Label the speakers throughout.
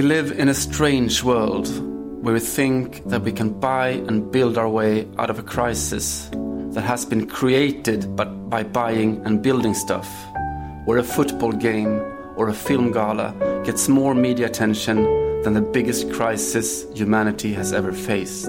Speaker 1: We live in a strange world where we think that we can buy and build our way out of a crisis that has been created but by buying and building stuff. Where a football game or a film gala gets more media attention than the biggest crisis humanity has ever faced.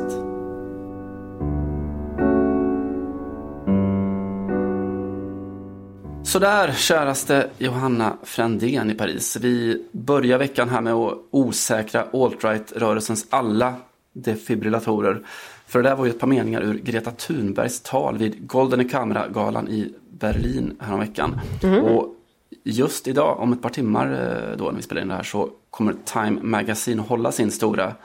Speaker 1: Sådär, käraste Johanna Frändén i Paris. Vi börjar veckan här med att osäkra alt-right-rörelsens alla defibrillatorer. För det där var ju ett par meningar ur Greta Thunbergs tal vid Goldene Kamera-galan i Berlin häromveckan. Mm. Och just idag, om ett par timmar eh, då när vi spelar in det här, så kommer Time Magazine hålla sin stora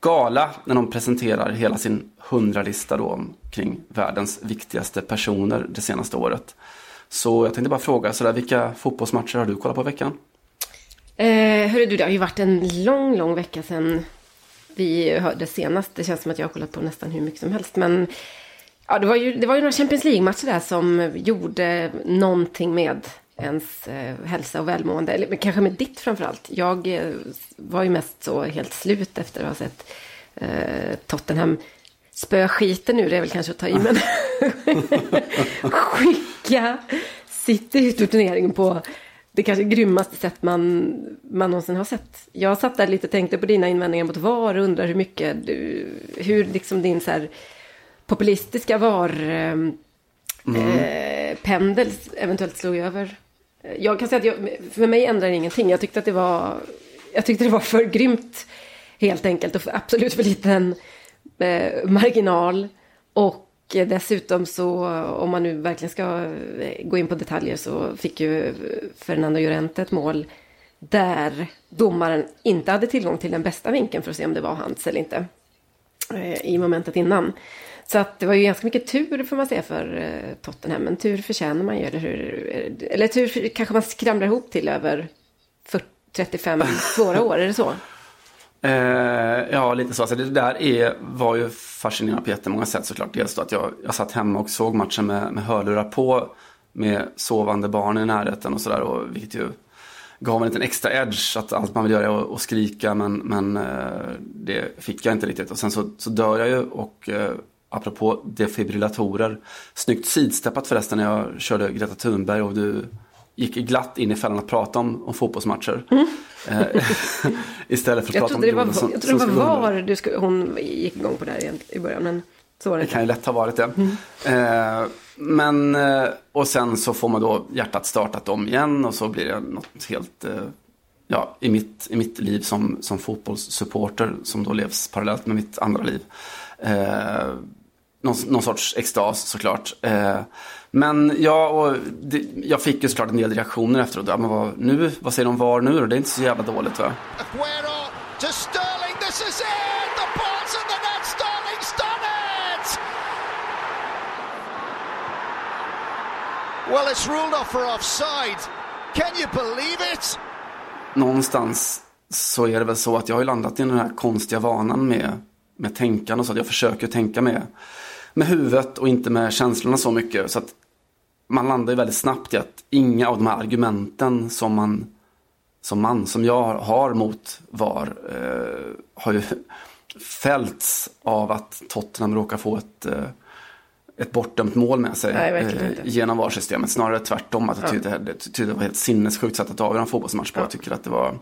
Speaker 1: gala när de presenterar hela sin hundralista då kring världens viktigaste personer det senaste året. Så jag tänkte bara fråga, sådär, vilka fotbollsmatcher har du kollat på i veckan?
Speaker 2: Eh, hörru du, det har ju varit en lång, lång vecka sedan vi hörde senast. Det känns som att jag har kollat på nästan hur mycket som helst. Men ja, det, var ju, det var ju några Champions League-matcher där som gjorde någonting med ens eh, hälsa och välmående. Eller kanske med ditt framförallt. Jag eh, var ju mest så helt slut efter att ha sett eh, Tottenham spöa skiten nu, det är väl kanske att ta i, men skicka City ut ur turneringen på det kanske grymmaste sätt man, man någonsin har sett. Jag satt där lite och tänkte på dina invändningar mot VAR och undrar hur mycket du, hur liksom din så här populistiska VAR eh, mm. eh, eventuellt slog över. Jag kan säga att jag, för mig ändrar det ingenting. Jag tyckte att det var, jag tyckte det var för grymt helt enkelt och absolut för liten eh, marginal. Och dessutom så, om man nu verkligen ska eh, gå in på detaljer, så fick ju eh, Fernando Llorente ett mål där domaren inte hade tillgång till den bästa vinkeln för att se om det var hans eller inte. Eh, I momentet innan. Så att det var ju ganska mycket tur får man säga för eh, Tottenham. Men tur förtjänar man ju, eller hur? Eh, eller tur kanske man skramlar ihop till över 40, 35 svåra år, är det så?
Speaker 1: Eh, ja, lite så. Alltså, det där är, var ju fascinerande på jättemånga sätt såklart. Dels då att jag, jag satt hemma och såg matchen med, med hörlurar på. Med sovande barn i närheten och sådär. Vilket ju gav en liten extra edge. Att allt man vill göra är att skrika. Men, men eh, det fick jag inte riktigt. Och sen så, så dör jag ju. Och eh, apropå defibrillatorer. Snyggt sidsteppat förresten när jag körde Greta Thunberg. Och du gick glatt in i fällan att prata om, om fotbollsmatcher. Mm. Eh, istället för att
Speaker 2: jag
Speaker 1: prata om
Speaker 2: det var, som, Jag trodde det var VAR du skulle, hon gick igång på det här i början. Men så var det,
Speaker 1: det kan ju lätt ha varit det. Mm. Eh, men, eh, och sen så får man då hjärtat startat om igen och så blir det något helt, eh, ja, i mitt, i mitt liv som, som fotbollssupporter som då levs parallellt med mitt andra liv. Eh, någon, någon sorts extas såklart. Eh, men ja, och det, jag fick ju såklart en del reaktioner efteråt. Ja, men vad, nu, vad säger de VAR nu då? Det är inte så jävla dåligt va? Aguero to Sterling, this is it! The ball's in the net, Sterling's done it! Well, it's ruled off for offside. Can you believe it? Någonstans så är det väl så att jag har landat i den här konstiga vanan med, med tänkande och så att jag försöker tänka med med huvudet och inte med känslorna så mycket. Så att man landar ju väldigt snabbt i att inga av de här argumenten som man som man, som jag har mot VAR eh, har ju fällts av att Tottenham råkar få ett, eh, ett bortdömt mål med sig
Speaker 2: Nej, eh,
Speaker 1: genom VAR-systemet. Snarare tvärtom, att jag tyckte, det, tyckte det var helt sinnessjukt sätt att avgöra en fotbollsmatch på. Ja. Jag tycker att det var,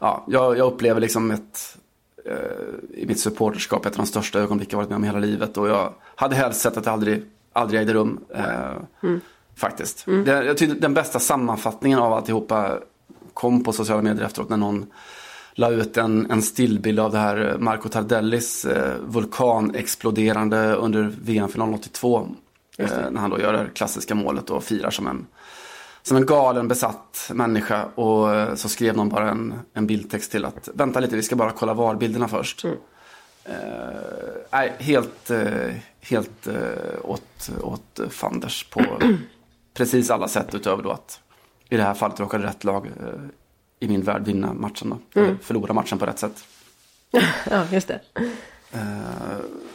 Speaker 1: ja, jag, jag upplever liksom ett, eh, i mitt supporterskap ett av de största ögonblick jag varit med om i hela livet. Och jag hade helst sett att det aldrig, aldrig ägde rum. Eh, mm. Faktiskt. Mm. Det, jag tyckte den bästa sammanfattningen av alltihopa kom på sociala medier efteråt när någon la ut en, en stillbild av det här Marco Tardellis eh, vulkanexploderande under VM-finalen 82. Eh, när han då gör det klassiska målet och firar som en som en galen besatt människa och eh, så skrev någon bara en, en bildtext till att vänta lite, vi ska bara kolla VAR-bilderna först. Mm. Uh, helt, uh, helt uh, åt, åt fanders på precis alla sätt utöver då att i det här fallet råkade rätt lag i min värld vinna matchen då. Mm. Förlora matchen på rätt sätt.
Speaker 2: ja, just det.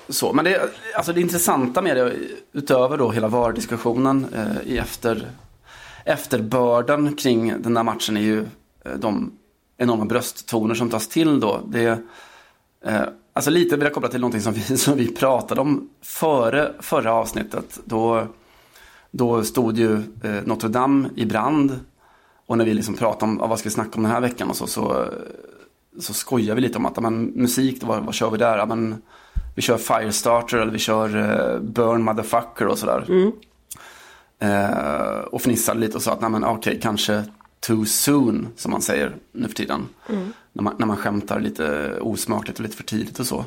Speaker 1: så, men det, alltså det intressanta med det, utöver då hela VAR-diskussionen i efter efterbörden kring den där matchen är ju eh, de enorma brösttoner som tas till då. Det, eh, alltså lite vill jag koppla till någonting som vi, som vi pratade om före förra avsnittet. Då, då stod ju eh, Notre Dame i brand. Och när vi liksom pratade om vad ska vi snacka om den här veckan och så, så, så skojar vi lite om att men, musik, vad, vad kör vi där? Men, vi kör Firestarter eller vi kör uh, Burn Motherfucker och sådär. Mm. Uh, och fnissade lite och sa att, nej men okej, okay, kanske too soon, som man säger nu för tiden. Mm. När, man, när man skämtar lite osmakligt och lite för tidigt och så.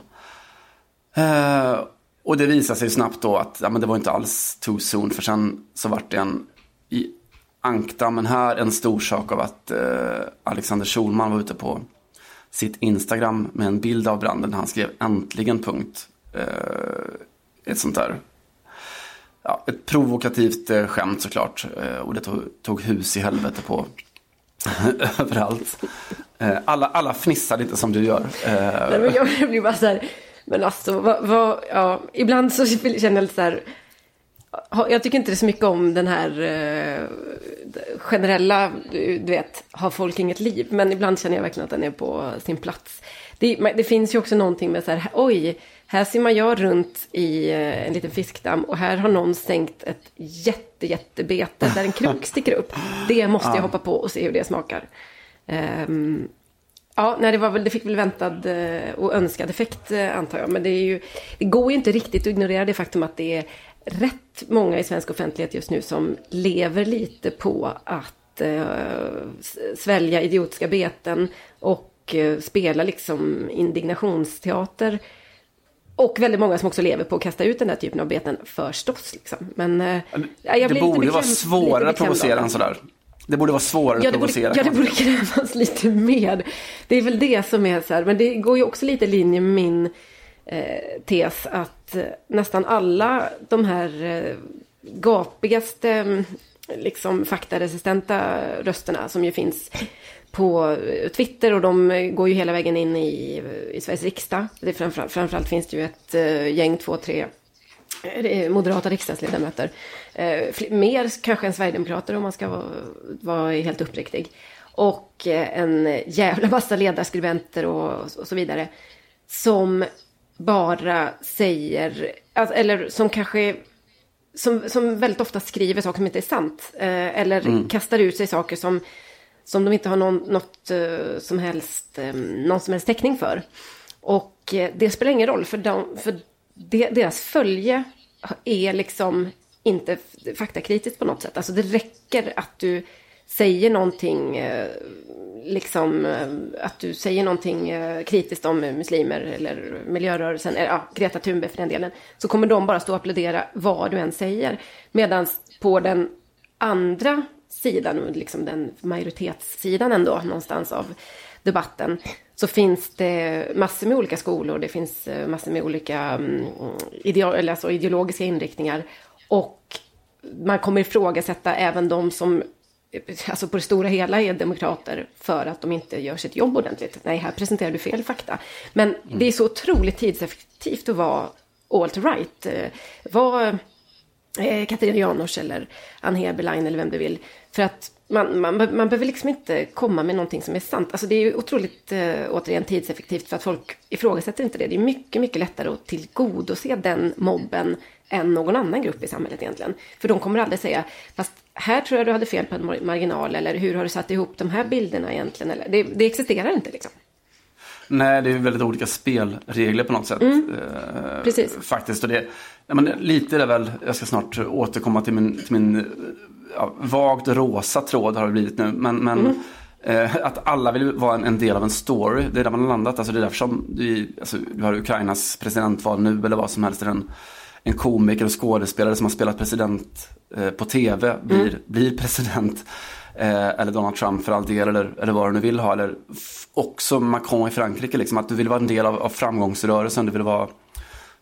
Speaker 1: Eh, och det visade sig snabbt då att ja, men det var inte alls too soon, för sen så vart det en i ankdammen här en stor sak av att eh, Alexander Schulman var ute på sitt Instagram med en bild av branden han skrev äntligen punkt. Eh, ett sånt där, ja, ett provokativt eh, skämt såklart. Eh, och det tog, tog, hus i helvete på överallt. Eh, alla, alla fnissar inte som du gör.
Speaker 2: Eh, Nej, men jag blir bara så här, men alltså, vad, vad, ja, ibland så känner jag lite så här, jag tycker inte det är så mycket om den här eh, generella, du vet, har folk inget liv. Men ibland känner jag verkligen att den är på sin plats. Det, det finns ju också någonting med så här, oj, här simmar jag runt i eh, en liten fiskdamm och här har någon stängt ett jätte, jättebete där en krok sticker upp. Det måste jag hoppa på och se hur det smakar. Um, Ja, nej, det, var väl, det fick väl väntad eh, och önskad effekt eh, antar jag. Men det, är ju, det går ju inte riktigt att ignorera det faktum att det är rätt många i svensk offentlighet just nu som lever lite på att eh, svälja idiotiska beten och eh, spela liksom indignationsteater. Och väldigt många som också lever på att kasta ut den där typen av beten förstås. Liksom. Men,
Speaker 1: jag det borde vara svårare att provocera än sådär. Det borde vara svårare
Speaker 2: ja,
Speaker 1: att provocera.
Speaker 2: ja, det borde krävas lite mer. Det är väl det som är så här, men det går ju också lite i linje med min eh, tes att eh, nästan alla de här eh, gapigaste, mm, liksom faktaresistenta rösterna som ju finns på eh, Twitter och de går ju hela vägen in i, i Sveriges riksdag. Det framförallt, framförallt finns det ju ett uh, gäng, två, tre moderata riksdagsledamöter. Eh, mer kanske än sverigedemokrater om man ska vara, vara helt uppriktig. Och eh, en jävla massa ledarskribenter och, och så vidare. Som bara säger, alltså, eller som kanske som, som väldigt ofta skriver saker som inte är sant. Eh, eller mm. kastar ut sig saker som, som de inte har någon, något, eh, som helst, eh, någon som helst täckning för. Och eh, det spelar ingen roll, för, de, för de, deras följe är liksom inte faktakritiskt på något sätt. Alltså det räcker att du säger någonting, liksom att du säger någonting kritiskt om muslimer eller miljörörelsen, eller ja, Greta Thunberg för den delen, så kommer de bara stå och applådera vad du än säger. Medan på den andra sidan, liksom den majoritetssidan ändå, någonstans av debatten, så finns det massor med olika skolor, det finns massor med olika mm, ideal, alltså ideologiska inriktningar. Och man kommer ifrågasätta även de som alltså på det stora hela är demokrater för att de inte gör sitt jobb ordentligt. Nej, här presenterar du fel fakta. Men mm. det är så otroligt tidseffektivt att vara alt-right. Eh, var eh, Katarina Janouch eller Ann Heberlein eller vem du vill. För att man, man, man behöver liksom inte komma med någonting som är sant. Alltså det är ju otroligt, eh, återigen, tidseffektivt för att folk ifrågasätter inte det. Det är mycket, mycket lättare att tillgodose den mobben än någon annan grupp i samhället egentligen. För de kommer aldrig säga, fast här tror jag du hade fel på en marginal, eller hur har du satt ihop de här bilderna egentligen? Eller, det, det existerar inte liksom.
Speaker 1: Nej, det är väldigt olika spelregler på något sätt.
Speaker 2: Mm. Eh, Precis.
Speaker 1: Faktiskt. Och det, ja, men lite är det väl, jag ska snart återkomma till min, till min ja, vagt rosa tråd har det blivit nu. Men, men mm. eh, att alla vill vara en, en, del av en story, det är där man har landat. Alltså, det är därför som du, alltså, du har Ukrainas presidentval nu eller vad som helst. En, en komiker och skådespelare som har spelat president eh, på tv blir, mm. blir president. Eh, eller Donald Trump för all del, eller, eller vad du nu vill ha. Eller också Macron i Frankrike, liksom, att du vill vara en del av, av framgångsrörelsen. Du vill vara,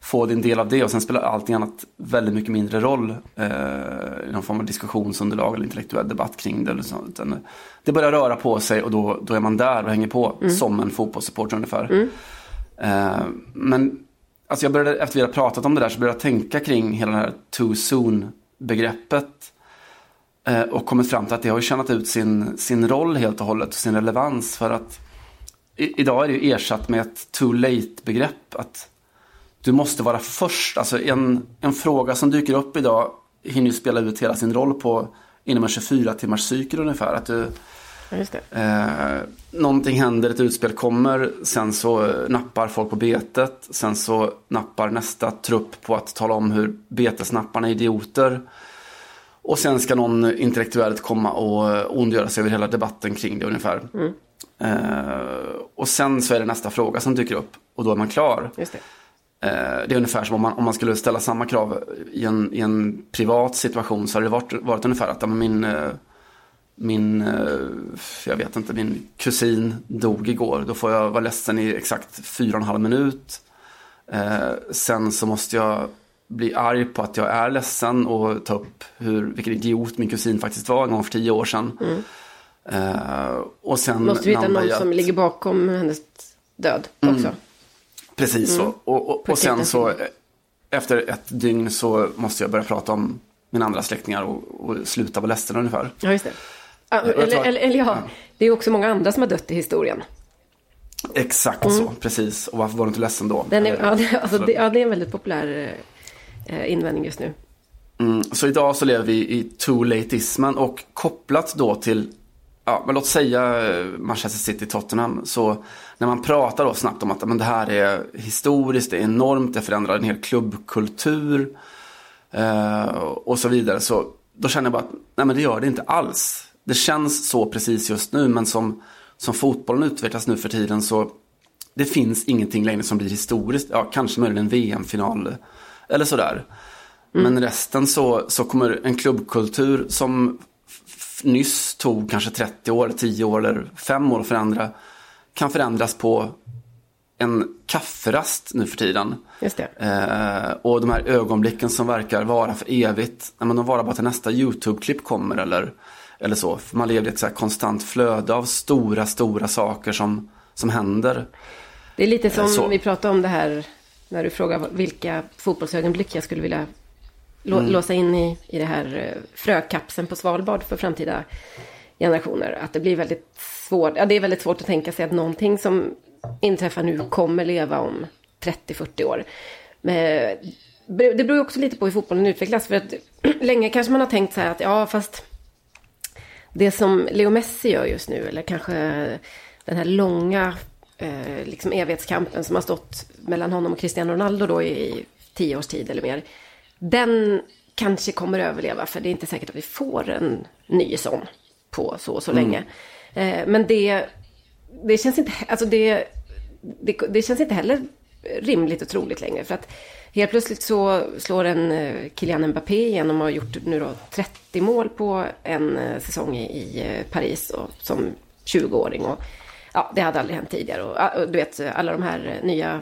Speaker 1: få din del av det och sen spelar allting annat väldigt mycket mindre roll eh, i någon form av diskussionsunderlag eller intellektuell debatt kring det. Eller så. Utan det börjar röra på sig och då, då är man där och hänger på mm. som en fotbollssupporter ungefär. Mm. Eh, men alltså jag började, efter vi hade pratat om det där så började jag tänka kring hela det här too soon begreppet. Eh, och kommit fram till att det har tjänat ut sin, sin roll helt och hållet, sin relevans. För att i, idag är det ju ersatt med ett too late-begrepp. Att du måste vara först. Alltså en, en fråga som dyker upp idag hinner ju spela ut hela sin roll på inom en 24 timmars cykel ungefär. Att du,
Speaker 2: Just det.
Speaker 1: Eh, någonting händer, ett utspel kommer, sen så nappar folk på betet. Sen så nappar nästa trupp på att tala om hur betesnapparna är idioter. Och sen ska någon intellektuellt komma och ondgöra sig över hela debatten kring det ungefär.
Speaker 2: Mm.
Speaker 1: Eh, och sen så är det nästa fråga som dyker upp och då är man klar.
Speaker 2: Just det.
Speaker 1: Eh, det är ungefär som om man, om man skulle ställa samma krav i en, i en privat situation så hade det varit, varit ungefär att min, eh, min, eh, jag vet inte, min kusin dog igår. Då får jag vara ledsen i exakt fyra och en halv minut. Eh, sen så måste jag bli arg på att jag är ledsen och ta upp hur, vilken idiot min kusin faktiskt var en gång för tio år sedan. Eh, och sen
Speaker 2: Måste vi hitta någon
Speaker 1: att-
Speaker 2: som ligger bakom hennes död också.
Speaker 1: Precis så. Och, och, och sen så eh, efter ett dygn så måste jag börja prata om mina andra släktingar och, och sluta vara ledsen ungefär.
Speaker 2: Ja, just det.
Speaker 1: Jag
Speaker 2: eller, eller, eller ja, det är också många andra som har dött i historien.
Speaker 1: Exakt så, precis. Och varför var du inte ledsen då?
Speaker 2: Mm. Den är, ja, det, alltså,
Speaker 1: så-
Speaker 2: det, ja, det är en väldigt populär eh, Eh, invändning just nu.
Speaker 1: Mm, så idag så lever vi i too late-ismen och kopplat då till, ja, men låt säga eh, Manchester City-Tottenham. Så när man pratar då snabbt om att men det här är historiskt, det är enormt, det förändrar en hel klubbkultur eh, och så vidare. Så då känner jag bara att nej men det gör det inte alls. Det känns så precis just nu men som, som fotbollen utvecklas nu för tiden så det finns ingenting längre som blir historiskt. Ja, kanske möjligen en VM-final eller sådär. Men resten så, så kommer en klubbkultur som nyss tog kanske 30 år, 10 år eller 5 år att förändra. Kan förändras på en kafferast nu för tiden.
Speaker 2: Just det.
Speaker 1: Eh, och de här ögonblicken som verkar vara för evigt, nej, men de varar bara till nästa YouTube-klipp kommer eller, eller så. För man lever i ett så konstant flöde av stora, stora saker som, som händer.
Speaker 2: Det är lite som
Speaker 1: så.
Speaker 2: vi pratade om det här när du frågar vilka fotbollsögonblick jag skulle vilja
Speaker 1: Mm.
Speaker 2: låsa in i, i det här eh, frökapseln på Svalbard för framtida generationer. Att det blir väldigt svårt, ja det är väldigt svårt att tänka sig att någonting som inträffar nu kommer leva om 30-40 år. Men det beror också lite på hur fotbollen utvecklas. För att länge kanske man har tänkt så här att ja fast det som Leo Messi gör just nu, eller kanske den här långa eh, liksom evighetskampen som har stått mellan honom och Cristiano Ronaldo då i tio års tid eller mer. Den kanske kommer överleva, för det är inte säkert att vi får en ny sån på så och så länge. Eh, men det, det känns inte, alltså det, det, det känns inte heller rimligt och troligt längre. För att helt plötsligt så slår en eh, Kylian Mbappé igenom och har gjort nu då 30 mål på en eh, säsong i, Paris och, som 20-åring. Och, ja, det hade aldrig hänt tidigare. Och, du vet, alla de här nya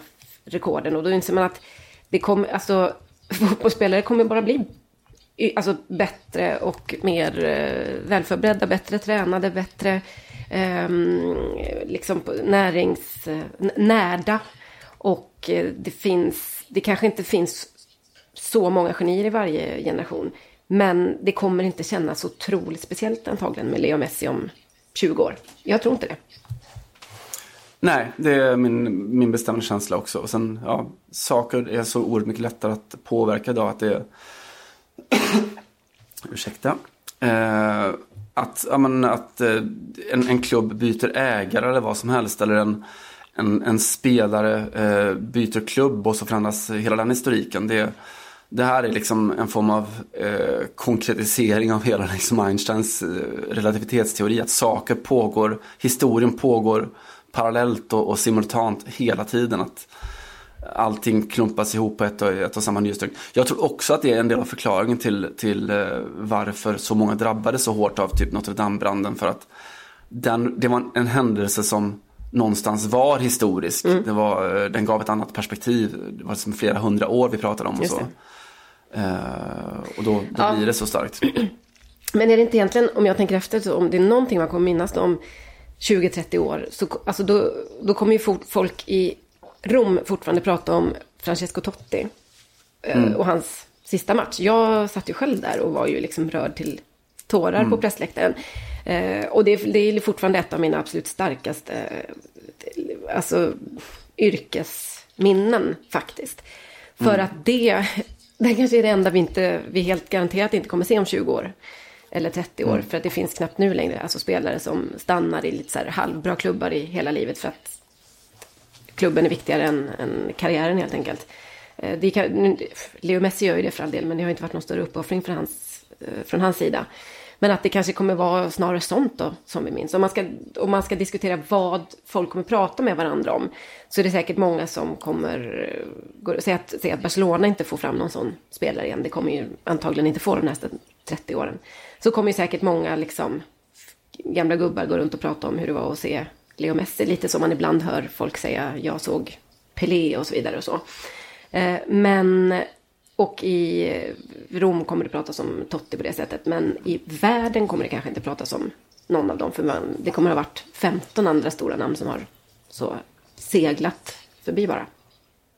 Speaker 2: rekorden. Och då inser man att det kommer, alltså, fotbollsspelare kommer bara bli alltså, bättre och mer eh, välförberedda, bättre tränade, bättre ehm, liksom, eh, liksom närings, närda. Och eh, det finns, det kanske inte finns så många genier i varje generation. Men det kommer inte kännas så otroligt speciellt antagligen med Leo Messi om 20 år. Jag tror inte det.
Speaker 1: Nej, det är min, min bestämda känsla också. Och sen, ja, saker är så oerhört mycket lättare att påverka idag att det är... Ursäkta. Eh, att ja, men, att eh, en, en klubb byter ägare eller vad som helst. Eller en, en, en spelare eh, byter klubb och så förändras hela den historiken. Det, det här är liksom en form av eh, konkretisering av hela liksom Einsteins eh, relativitetsteori. Att saker pågår, historien pågår parallellt och, och simultant hela tiden. Att allting klumpas ihop på ett och, ett och samma nyhetssträng. Jag tror också att det är en del av förklaringen till, till eh, varför så många drabbades så hårt av typ Notre Dame-branden. För att den, det var en, en händelse som någonstans var historisk. Det var, eh, den gav ett annat perspektiv. Det var som flera hundra år vi pratade om och
Speaker 2: Just
Speaker 1: så. Eh, och då, då
Speaker 2: Ja.
Speaker 1: blir det så starkt.
Speaker 2: Men är det inte egentligen, om jag tänker efter, så om det är någonting man kommer minnas om 20-30 år, så alltså då, då kommer ju folk i Rom fortfarande prata om Francesco Totti eh, och hans sista match. Jag satt ju själv där och var ju liksom rörd till tårar mm. på pressläktaren. Eh, och det, det, är fortfarande ett av mina absolut starkaste eh, alltså, yrkesminnen faktiskt. För mm. att det, det kanske är det enda vi, inte, vi helt garanterat inte kommer se om 20 år. Eller 30 år, mm. för att det finns knappt nu längre. Alltså spelare som stannar i lite så här halvbra klubbar i hela livet för att klubben är viktigare än, än karriären helt enkelt. Eh, det kan, Leo Messi gör ju det för all del, men det har inte varit någon större uppoffring från hans, eh, från hans sida. Men att det kanske kommer vara snarare sånt då, som vi minns. Om man, ska, om man ska diskutera vad folk kommer prata med varandra om, så är det säkert många som kommer eh, säga att, säga att Barcelona inte får fram någon sån spelare igen. Det kommer ju antagligen inte få de nästa 30 åren. Så kommer ju säkert många liksom, gamla gubbar gå runt och prata om hur det var att se Leo Messi. Lite som man ibland hör folk säga, jag såg Pelé och så vidare och så. Eh, men och i Rom kommer det pratas om Totti på det sättet. Men i världen kommer det kanske inte pratas om någon av dem. För man, det kommer ha varit 15 andra stora namn som har så seglat förbi bara.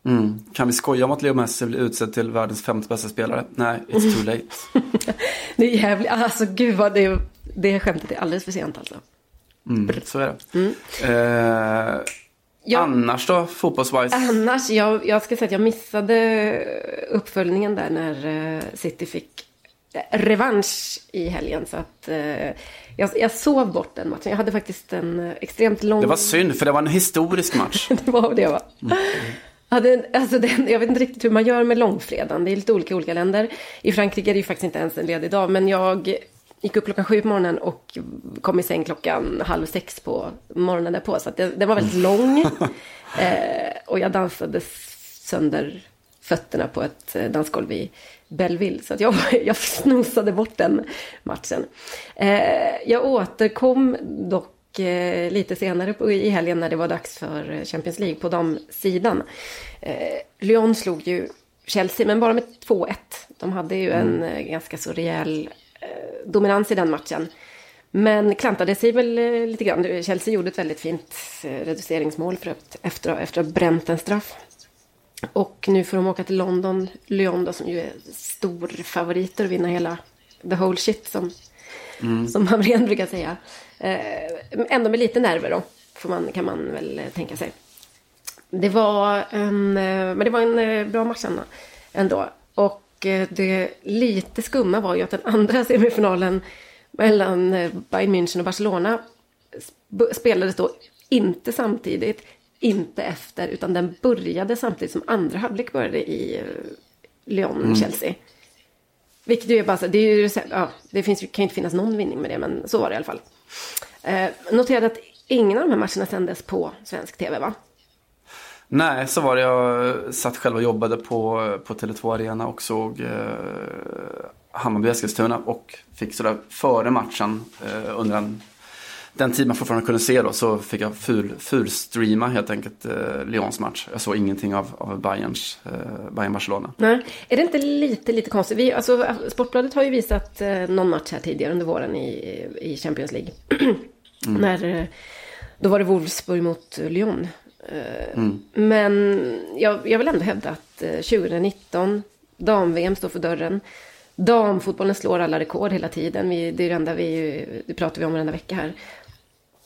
Speaker 1: Mm. Kan vi skoja om att Leo Messi blir utsedd till världens femte bästa spelare? Nej, it's too late.
Speaker 2: det är jävligt, alltså gud vad det, det skämtet är alldeles för sent alltså.
Speaker 1: Mm, så är det. Mm. Eh, Ja. Annars då, fotbollswise?
Speaker 2: Annars, jag, jag ska säga att jag missade uppföljningen där när uh, City fick revansch i helgen. Så att uh, jag, jag sov bort den matchen. Jag hade faktiskt en extremt lång...
Speaker 1: Det var synd, för det var en historisk match.
Speaker 2: det var det, va? Mm. Hade, alltså den, jag vet inte riktigt hur man gör med långfredagen. Det är lite olika i olika länder. I Frankrike är det ju faktiskt inte ens en ledig dag. Men jag gick upp klockan sju på morgonen och kom i säng klockan halv sex på morgonen därpå. Så det, den var väldigt lång. eh, och jag dansade sönder fötterna på ett eh, dansgolv i Belleville. Så att jag, jag snosade bort den matchen. Eh, jag återkom dock eh, lite senare på, i helgen när det var dags för Champions League på damsidan. Eh, Lyon slog ju Chelsea, men bara med 2-1. De hade ju en mm. Eh, ganska så rejäl dominans i den matchen. Men klantade sig väl eh, lite grann. Chelsea gjorde ett väldigt fint eh, reduceringsmål för att, efter, efter att ha bränt en straff. Och nu får de åka till London, Lyon då, som ju är stor favoriter att vinna hela the whole shit som, mm. som Hamrén brukar säga. Eh, ändå med lite nerver då, får man, kan man väl tänka sig. Det var en, men det var en bra match ändå. Eh, det lite skumma var ju att den andra semifinalen mellan eh, Bayern München och Barcelona spelades då inte samtidigt, inte efter, utan den började samtidigt som andra halvlek började i eh, Lyon-Chelsea. Mm. Vilket ju är bara så, det, är ju, ja, det finns, kan ju inte finnas någon vinning med det, men så var det i alla fall. Eh, noterade att ingen av de här matcherna sändes på svensk tv, va?
Speaker 1: Nej, så var det. Jag satt själv och jobbade på, på Tele2 Arena och såg eh, Hammarby Eskilstuna och fick sådär före matchen eh, under en, den tid man fortfarande kunde se då så fick jag ful, fulstreama helt enkelt eh, Lyons match. Jag såg ingenting av, av Bayerns, eh, Bayern Barcelona.
Speaker 2: Nej, är det inte lite, lite konstigt? Vi, alltså, Sportbladet har ju visat eh, någon match här tidigare under våren i, i Champions League. mm. När, eh, då var det Wolfsburg mot Lyon. Mm. Men jag, jag, vill ändå hävda att 2019, eh, dam-VM står för dörren. Damfotbollen slår alla rekord hela tiden. Vi, det är det enda vi, det pratar vi om varenda vecka här.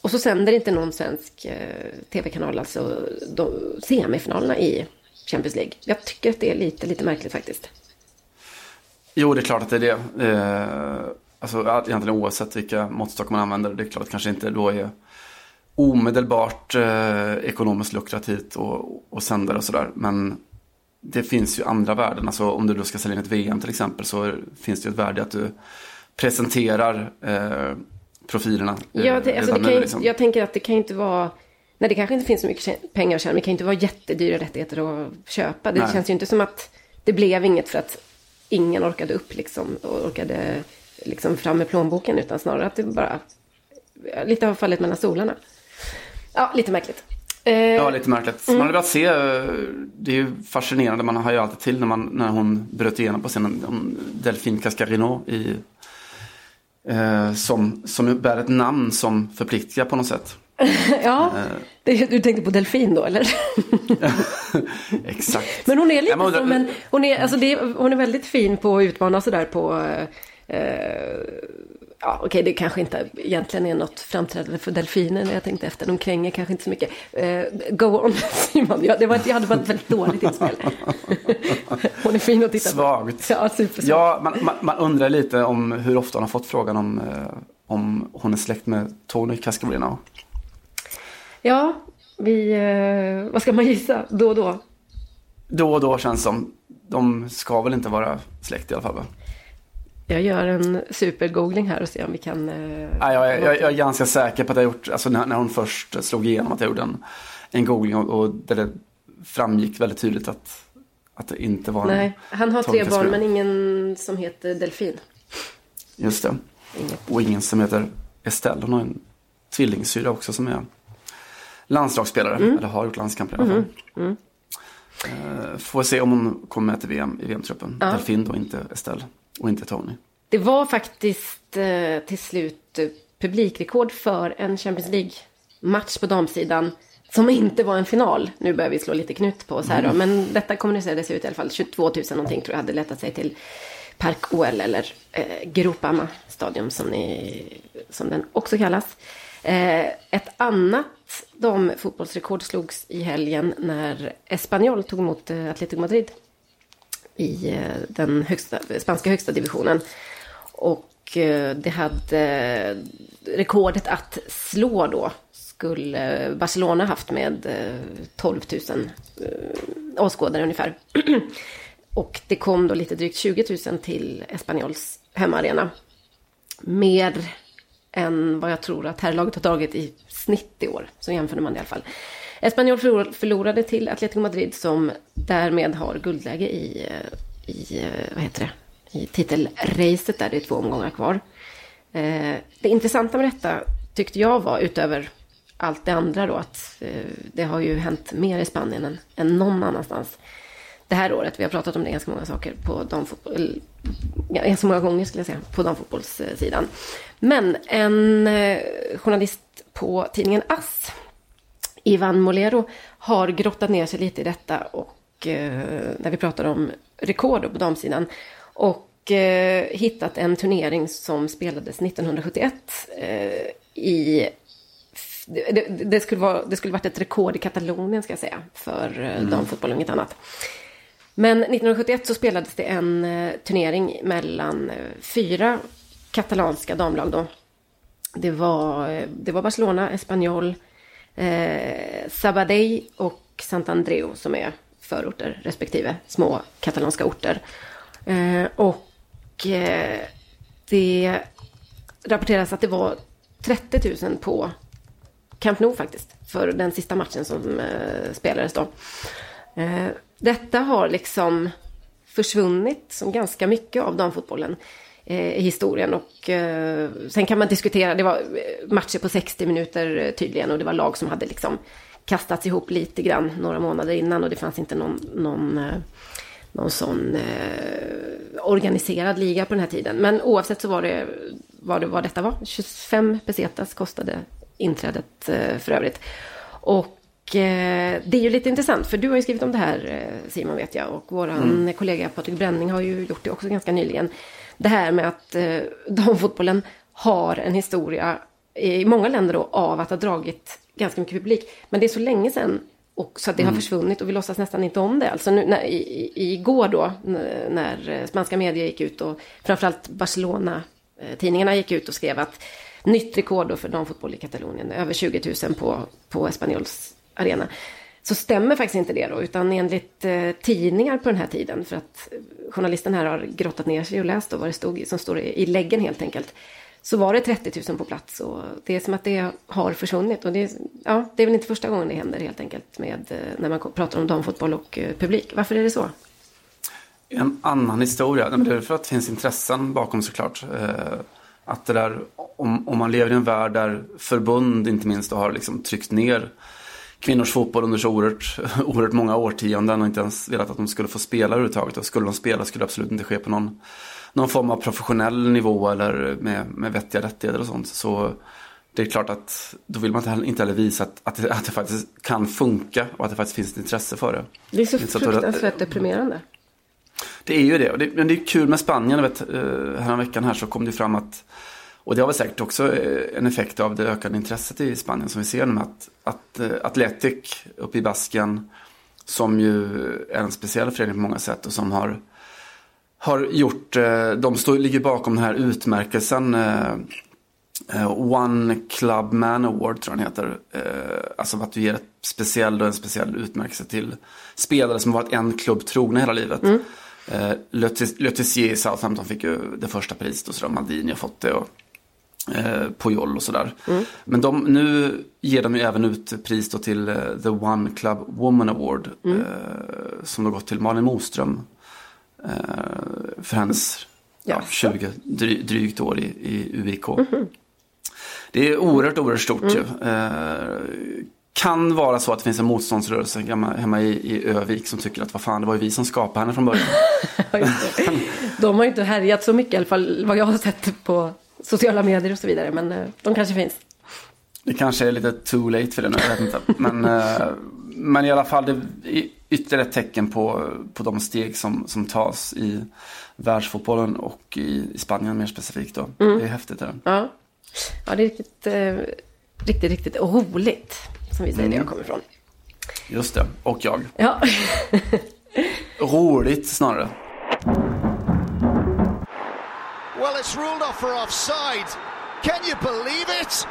Speaker 2: Och så sänder inte någon svensk eh, tv-kanal alltså de, semifinalerna i Champions League. Jag tycker att det är lite, lite märkligt faktiskt.
Speaker 1: Jo, det är klart att det är det. Eh, alltså egentligen oavsett vilka måttstockar man använder. Det är klart att kanske inte då är omedelbart eh, ekonomiskt lukrativt och, och sändare och sådär. Men det finns ju andra värden. Alltså om du då ska sälja in ett VM till exempel så finns det ju ett värde att du presenterar eh, profilerna.
Speaker 2: Ja, det, alltså det nu, liksom. jag tänker att det kan ju inte vara Nej, det kanske inte finns så mycket pengar att tjäna, men det kan ju inte vara jättedyra rättigheter att köpa. Det Nej. känns ju inte som att det blev inget för att ingen orkade upp liksom, och orkade liksom fram med plånboken, utan snarare att det bara lite har fallit mellan stolarna. Ja, lite märkligt.
Speaker 1: Ja, lite märkligt. Mm. Man hade velat se, det är ju fascinerande, man har ju alltid till när, man, när hon bröt igenom på scenen, om Delphine Cascarino i, eh, som, som bär ett namn som förpliktigar på något sätt.
Speaker 2: ja, det, du tänkte på Delfin då eller?
Speaker 1: Exakt.
Speaker 2: Men hon är lite ja, men, så, men hon är, alltså det, hon är väldigt fin på att utmana sådär på eh, ja okej okay, det kanske inte egentligen är något framträdande för delfiner när jag tänkte efter. De kränger kanske inte så mycket. Eh, go on Simon, ja, det var, jag hade bara ett väldigt dåligt inspel. hon är fin att titta
Speaker 1: Svagt.
Speaker 2: på. Ja, supersvagt.
Speaker 1: Ja, man, man, man, undrar lite om hur ofta hon har fått frågan om, eh, om hon är släkt med Tony Cascarino.
Speaker 2: Ja, vi, eh, vad ska man gissa, då och då?
Speaker 1: Då och då känns som, de ska väl inte vara släkt i alla fall va?
Speaker 2: Jag gör en supergoogling här och ser om vi kan... Eh,
Speaker 1: ja, jag, jag, jag, är ganska säker på att jag gjort, alltså när, när hon först slog igenom att jag gjorde en, en googling och, och där det framgick väldigt tydligt att, att det inte var
Speaker 2: Nej, han har tre barn men ingen som heter Delfin.
Speaker 1: Just det. Inget. Och ingen som heter Estelle. Hon har en tvillingsyra också som är landslagsspelare. Mm. Eller har gjort landskamper i alla fall. Mm. Mm. Får se om hon kommer med till VM i VM-truppen. Ja. Delfin då, inte Estelle. Och inte Tony.
Speaker 2: Det var faktiskt eh, till slut publikrekord för en Champions League-match på damsidan. Som inte var en final. Nu börjar vi slå lite knut på oss här då. Mm. Men detta kommunicerades ut i alla fall. 22 000 någonting tror jag hade letat sig till Park OL eller eh, Gropama stadion som, ni, som den också kallas. Eh, ett annat damfotbollsrekord slogs i helgen när Espanyol tog emot eh, Atletico Madrid i eh, den högsta, spanska högsta divisionen. Och eh, det hade rekordet att slå då skulle Barcelona haft med eh, 12 000 åskådare ungefär. Och det kom då lite drygt 20 000 till Espanyols hemmaarena. Mer än vad jag tror att herrlaget har tagit i snitt i år. Så jämförde man det i alla fall. Espanyol förlorade till Atletico Madrid som därmed har guldläge i, eh, i eh, vad heter det, i titelracet där det är två omgångar kvar. Eh, det intressanta med detta tyckte jag var utöver allt det andra då att det har ju hänt mer i Spanien än, än någon annanstans det här året. Vi har pratat om det ganska många saker på damfotboll, ganska många gånger skulle jag säga, på damfotbollssidan. Men en journalist på tidningen Ass Ivan Molero har grottat ner sig lite i detta och eh, när vi pratar om rekord på damsidan. Och eh, hittat en turnering som spelades 1971 eh, i det, det, skulle vara, det skulle varit ett rekord i Katalonien ska jag säga för mm. damfotboll och inget annat. Men 1971 så spelades det en turnering mellan fyra katalanska damlag då. Det var, det var Barcelona, Espanyol, eh, Sabadell och Sant Andreu som är förorter respektive små katalanska orter. Eh, och eh, det rapporteras att det var 30 000 på Camp Nou faktiskt. För den sista matchen som eh, spelades då. Eh, detta har liksom försvunnit som ganska mycket av damfotbollen eh, i historien. Och eh, sen kan man diskutera, det var eh, matcher på 60 minuter eh, tydligen och det var lag som hade liksom kastats ihop lite grann några månader innan och det fanns inte någon, någon, eh, någon sån eh, organiserad liga på den här tiden. Men oavsett så var det vad, det, vad detta var. 25 pesetas kostade inträdet för övrigt. Och det är ju lite intressant, för du har ju skrivit om det här Simon vet jag. Och vår mm. kollega Patrik Bränning har ju gjort det också ganska nyligen det här med att eh, damfotbollen har en historia i många länder då, av att ha dragit ganska mycket publik. Men det är så länge sedan och så att det mm. har försvunnit och vi låtsas nästan inte om det. Alltså nu, när, i, igår då när spanska medier gick ut och framförallt Barcelona-tidningarna gick ut och skrev att nytt rekord då för damfotboll i Katalonien, över 20 000 på, på Espanyols arena så stämmer faktiskt inte det då, utan enligt eh, tidningar på den här tiden, för att journalisten här har grottat ner sig och läst då vad det stod, som står i, i läggen helt enkelt, så var det 30 000 på plats och det är som att det har försvunnit. Och det, är, ja, det är väl inte första gången det händer helt enkelt med, eh, när man pratar om damfotboll och eh, publik. Varför är det så?
Speaker 1: En annan historia, det är för att det finns intressen bakom såklart. Eh, att det där, om, om man lever i en värld där förbund inte minst har liksom tryckt ner kvinnors fotboll under så oerhört, oerhört många årtionden och inte ens velat att de skulle få spela överhuvudtaget. Och skulle de spela skulle det absolut inte ske på någon, någon form av professionell nivå eller med, med vettiga rättigheter och sånt. Så det är klart att då vill man inte heller visa att, att, det, att det faktiskt kan funka och att det faktiskt finns ett intresse för det.
Speaker 2: Det är så, så fruktansvärt deprimerande.
Speaker 1: Det är ju det. Men det är kul med Spanien. Vet, eh, häromveckan här så kom det fram att Och det har väl säkert också eh, en effekt av det ökade intresset i Spanien som vi ser nu. Att, att uh, Atletic uppe i Basken, som ju är en speciell förening på många sätt och som har, har gjort, uh, de står, ligger bakom den här utmärkelsen One Club Man Award tror jag den heter. alltså att du ger ett speciell, en speciell utmärkelse till spelare som har varit en klubb trogna hela livet. Mm. Eh, Le Tissier i Southampton fick ju det första priset och så Maldini har fått det. Och, eh, Pujol och sådär. Mm. Men de, nu ger de ju även ut pris då till eh, The One Club Woman Award. Mm. Eh, som har gått till Malin Moström. Eh, för hennes ja, 20 dry, drygt år i, i UIK. Mm. Det är oerhört, oerhört stort mm. ju. Eh, kan vara så att det finns en motståndsrörelse hemma, hemma i, i Övik som tycker att vad fan, det var ju vi som skapade henne från början.
Speaker 2: de har ju inte härjat så mycket i alla fall vad jag har sett på sociala medier och så vidare. Men eh, de kanske finns.
Speaker 1: Det kanske är lite too late för det nu, jag vet inte. Men, eh, men i alla fall, det är ytterligare ett tecken på, på de steg som, som tas i världsfotbollen och i, i Spanien mer specifikt. Då. Mm. Det är häftigt. Det.
Speaker 2: Ja. ja, det är riktigt, eh, riktigt, riktigt roligt som vi säger, mm. där jag kommer ifrån.
Speaker 1: Just det, och jag.
Speaker 2: Ja.
Speaker 1: Roligt snarare.
Speaker 2: Well, it's ruled off for offside. Can you believe it?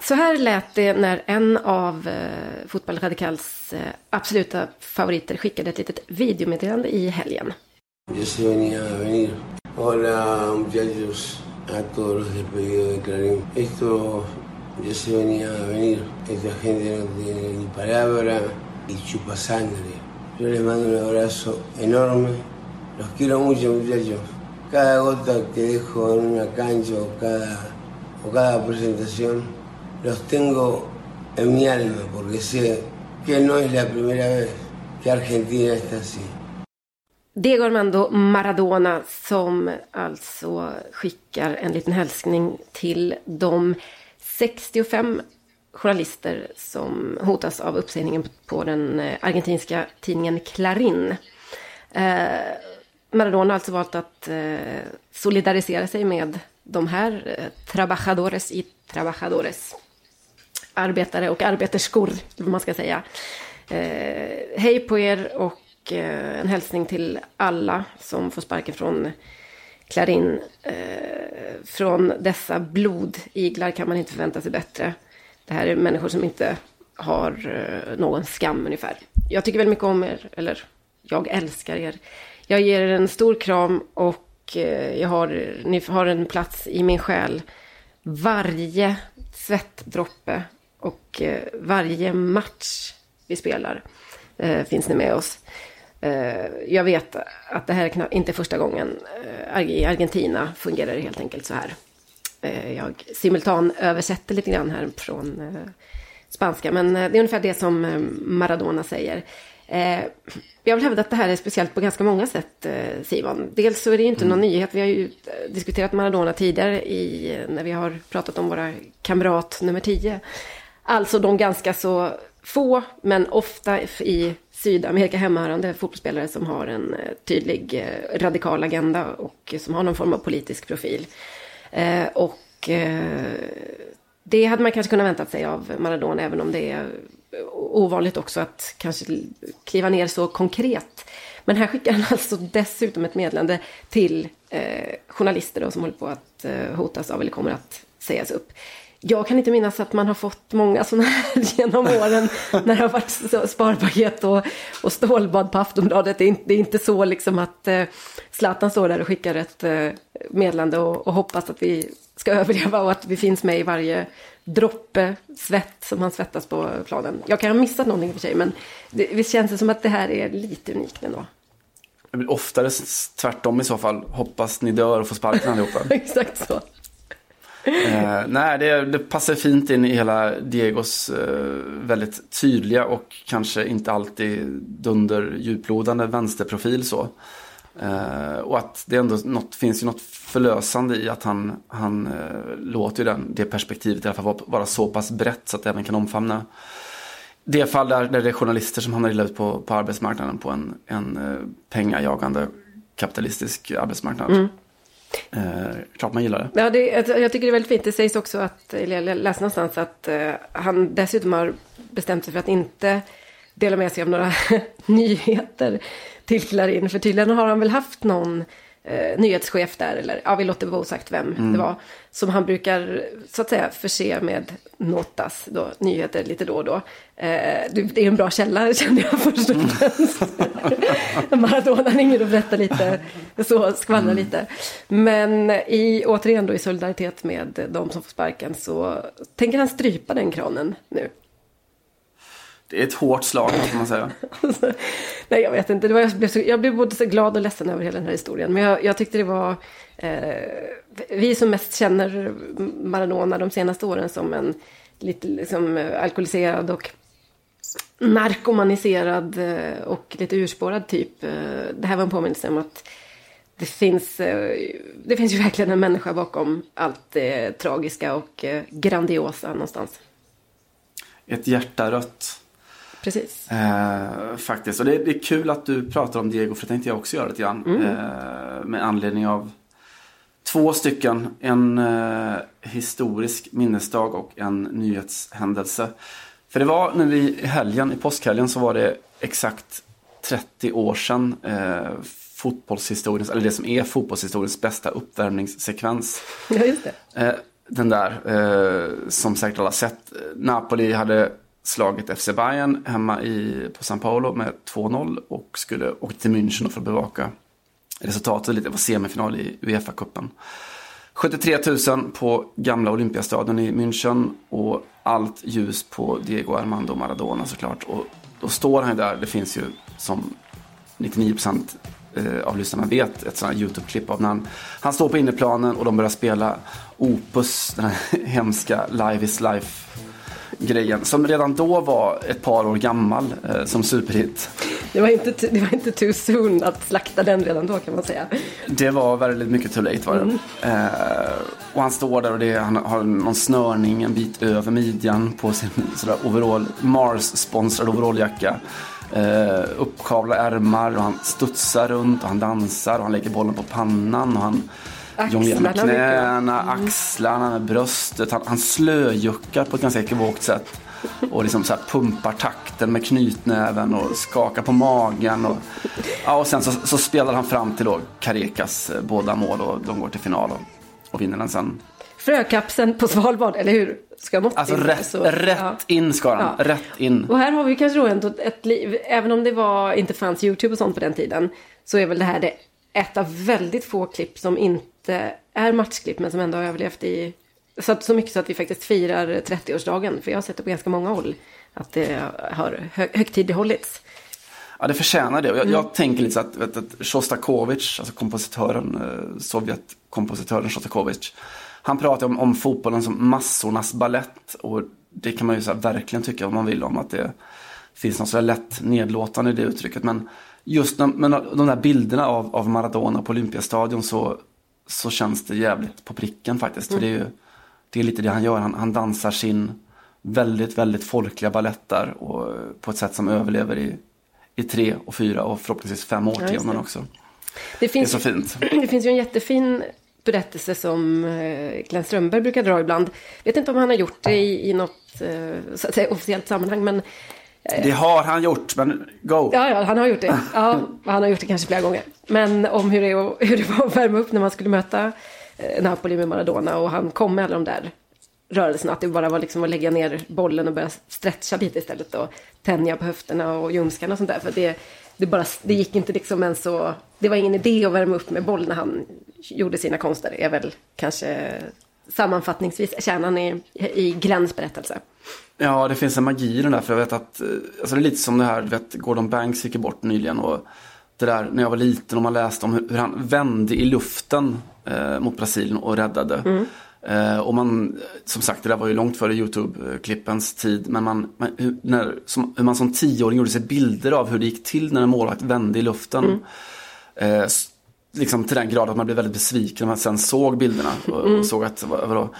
Speaker 2: Så här lät det när en av eh, Fotboll Radikals eh, absoluta favoriter skickade ett litet videomeddelande i helgen. Hola muchachos, a todos los despedidos de Clarín. Esto Yo se venía a venir. Esta gente no tiene ni palabra y chupa sangre. Yo les mando un abrazo enorme. Los quiero mucho, muchachos. Cada gota que dejo en una cancha o cada, o cada presentación, los tengo en mi alma porque sé que no es la primera vez que Argentina está así. Diego Armando Maradona som alltså skickar en liten hälsning till de 65 journalister som hotas av uppsägningen på den eh, argentinska tidningen Clarín. Eh, Maradona har alltså valt att eh, solidarisera sig med de här eh, trabajadores i trabajadores. Arbetare och arbeterskor, vad man ska säga. Eh, hej på er och eh, en hälsning till alla som får sparken från Clarin. Eh, från dessa blodiglar kan man inte förvänta sig bättre. Det här är människor som inte har eh, någon skam ungefär. Jag tycker väldigt mycket om er, eller jag älskar er. Jag ger er en stor kram och eh, jag har, ni har en plats i min själ. Varje svettdroppe och eh, varje match vi spelar eh, finns ni med oss. Jag vet att det här är inte första gången. I Argentina fungerar det helt enkelt så här. Jag simultan översätter lite grann här från spanska. Men det är ungefär det som Maradona säger. Jag vill hävda att det här är speciellt på ganska många sätt, Simon. Dels så är det inte mm. någon nyhet. Vi har ju diskuterat Maradona tidigare i, när vi har pratat om våra kamrat nummer 10. Alltså de ganska så få, men ofta i Sydamerika hemmahörande fotbollsspelare som har en eh, tydlig eh, radikal agenda och som har någon form av politisk profil. Eh, och det hade man kanske kunnat vänta sig av Maradona, även om det är ovanligt också att kanske kliva ner så konkret. Men här skickar han alltså dessutom ett meddelande till journalister då, som håller på att hotas av eller kommer att sägas upp. Jag kan inte minnas att man har fått många sådana här genom åren när det har varit sparpaket och, och stålbad på Aftonbladet. Det är inte, det är inte så liksom att eh, Zlatan står där och skickar ett eh, meddelande och, och, hoppas att vi ska överleva och att vi finns med i varje droppe svett som han svettas på planen. Jag kan ha missat någonting för sig men det, visst känns det som att det här är lite unikt ändå.
Speaker 1: Oftare tvärtom i så fall. Hoppas ni dör och får sparken allihopa.
Speaker 2: Exakt så
Speaker 1: eh, nej, det, det, passar fint in i hela Diegos eh, väldigt tydliga och kanske inte alltid dunder djuplodande vänsterprofil så. Eh, och att det ändå något, finns ju något förlösande i att han, han eh, låter den, det perspektivet i alla fall vara, vara så pass brett så att det även kan omfamna det fall där, där det är journalister som hamnar illa ut på, på arbetsmarknaden på en, en eh, pengajagande kapitalistisk arbetsmarknad. Mm. Eh, klart man gillar det.
Speaker 2: Ja, det, jag tycker det är väldigt fint. Det sägs också att, eller jag läste någonstans att uh, han dessutom har bestämt sig för att inte dela med sig av några nyheter till Clarin. För tydligen har han väl haft någon eh, nyhetschef där, eller ja, vi låter vara osagt vem mm. det var, som han brukar så att säga förse med notas, då, nyheter lite då och då. Eh, det är en bra källa kände jag först och främst. Maradona ringer och berättar lite, så skvallrar mm. lite. Men i, återigen då i solidaritet med de som får sparken så tänker han strypa den kranen nu.
Speaker 1: Det är ett hårt slag kan man säga.
Speaker 2: nej, jag vet inte. Det var, jag, blev så, jag blev både så glad och ledsen över hela den här historien. Men jag, jag tyckte det var... Eh, vi som mest känner Maradona de senaste åren som en lite liksom, alkoholiserad och narkomaniserad eh, och lite urspårad typ. Eh, det här var en påminnelse om att det finns, eh, det finns ju verkligen en människa bakom allt det tragiska och grandiosa någonstans.
Speaker 1: Ett hjärta rött
Speaker 2: Precis.
Speaker 1: Eh, faktiskt. Och det, det, är kul att du pratar om Diego för det tänkte jag också göra lite grann. Mm. Eh, med anledning av två stycken. En eh, historisk minnesdag och en nyhetshändelse. För det var nu i helgen, i påskhelgen så var det exakt 30 år sedan eh, fotbollshistoriens, eller det som är fotbollshistoriens bästa uppvärmningssekvens.
Speaker 2: Ja, just det.
Speaker 1: Eh, den där, eh, som säkert alla sett. Napoli hade slagit FC Bayern hemma i, på San Paolo med 2-0 och skulle åka till München för att bevaka resultatet. Det var semifinal i Uefa-cupen. 73 000 på gamla Olympiastadion i München och allt ljus på Diego Armando Maradona såklart. Och då står han där, det finns ju som 99% eh, av lyssnarna vet ett sånt här YouTube-klipp av när han, han står på inneplanen och de börjar spela Opus, den här hemska Live is Life grejen som redan då var ett par år gammal eh, som superhit.
Speaker 2: Det var, inte, det var inte too soon att slakta den redan då kan man säga.
Speaker 1: Det var väldigt mycket too late var det. Mm. Eh, och han står där och det, han har någon snörning en bit över midjan på sin sådär overall, Mars-sponsrad overalljacka. Eh, uppkavlade ärmar och han studsar runt och han dansar och han lägger bollen på pannan och han jonglerar med knäna, mm. axlarna, bröstet. Han, han slöjuckar på ett ganska ekivokt sätt. Och liksom så pumpar takten med knytnäven och skakar på magen. Och, ja, och sen så, så spelar han fram till då Carecas eh, båda mål och de går till final och, och vinner den sen.
Speaker 2: Frökapsen på Svalbard, eller hur? Ska något
Speaker 1: alltså in, rätt, så, rätt ja. in ska den. Ja. Rätt in.
Speaker 2: Och här har vi kanske då ändå ett liv, även om det var, inte fanns YouTube och sånt på den tiden, så är väl det här det ett av väldigt få klipp som inte är matchklipp men som ändå har överlevt i så, så mycket så att vi faktiskt firar 30-årsdagen. För jag har sett det på ganska många håll att det har hö högtidlighållits.
Speaker 1: Ja, det förtjänar det. Jag, mm. jag tänker lite så att, vet, att Shostakovich, alltså kompositören, eh, Sovjetkompositören Shostakovich, han pratar om, om fotbollen som massornas ballett. Och det kan man ju så verkligen tycka vad man vill om att det finns något så lätt nedlåtande i det uttrycket. Men just när, men de där bilderna av, av Maradona på Olympiastadion så, så känns det jävligt på pricken faktiskt. Mm. För det är ju det är lite det han gör. Han, han dansar sin väldigt, väldigt folkliga baletter och på ett sätt som överlever i, i tre och fyra och förhoppningsvis fem årtionden ja, också. Det, finns, det är så fint.
Speaker 2: Det finns ju en jättefin berättelse som eh, Glenn Strömberg brukar dra ibland. Jag vet inte om han har gjort det i, i något eh, så att säga, officiellt sammanhang, men
Speaker 1: det har han gjort, men go!
Speaker 2: Ja, ja, han har gjort det. Ja, han har gjort det kanske flera gånger. Men om hur det, är, hur det var att värma upp när man skulle möta eh, Napoli med Maradona och han kom med alla de där rörelserna. Att det bara var liksom att lägga ner bollen och börja stretcha lite istället och tänja på höfterna och ljumskarna och sånt där. För det, det, bara, det gick inte liksom ens så... Det var ingen idé att värma upp med boll när han gjorde sina konster. Det är väl kanske sammanfattningsvis kärnan i, i Glenns berättelse.
Speaker 1: Ja, det finns en magi i den där. För jag vet att, eh, alltså det är lite som det här, du vet, Gordon Banks gick bort nyligen. Och det där när jag var liten och man läste om hur, hur han vände i luften eh, mot Brasilien och räddade. Mm. Eh, och man, som sagt, det där var ju långt före YouTube-klippens tid. Men man, man hur, när, som, hur man som tioåring gjorde sig bilder av hur det gick till när en målvakt vände i luften. Mm. Eh, liksom till den grad att man blev väldigt besviken när man sen såg bilderna. Och, mm. och såg att, vadå,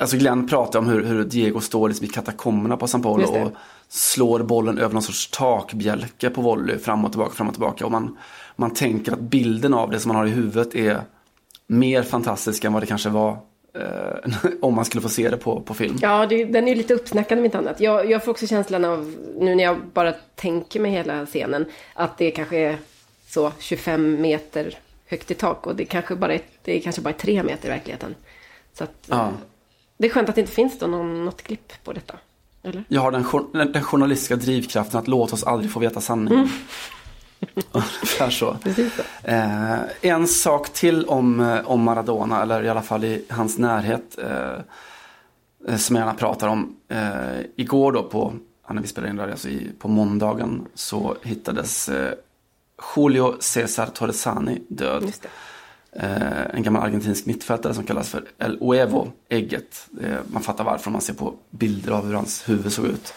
Speaker 1: Alltså Glenn pratar om hur, hur Diego står liksom i katakomberna på San Paulo och slår bollen över någon sorts takbjälke på volley fram och tillbaka, fram och tillbaka. Och man, man tänker att bilden av det som man har i huvudet är mer fantastisk än vad det kanske var eh, om man skulle få se det på, på film.
Speaker 2: Ja, det, den är ju lite uppsnackad om inte annat. Jag, jag får också känslan av, nu när jag bara tänker mig hela scenen, att det kanske är så 25 meter högt i tak och det kanske bara är, det är kanske bara tre meter i verkligheten. Så att,
Speaker 1: Ja.
Speaker 2: Det är skönt att det inte finns då någon, något klipp på detta. Eller?
Speaker 1: Jag har den, den, den journalistiska drivkraften att låta oss aldrig få veta sanningen. Ungefär så. Eh, en sak till om, eh, om Maradona, eller i alla fall i hans närhet, eh, eh, som jag gärna pratar om. Eh, igår då på, när vi spelade in det alltså i, på måndagen, så hittades eh, Julio Cesar Torresani död. Eh, en gammal argentinsk mittfältare som kallas för El Huevo, ägget. Eh, man fattar varför om man ser på bilder av hur hans huvud såg ut.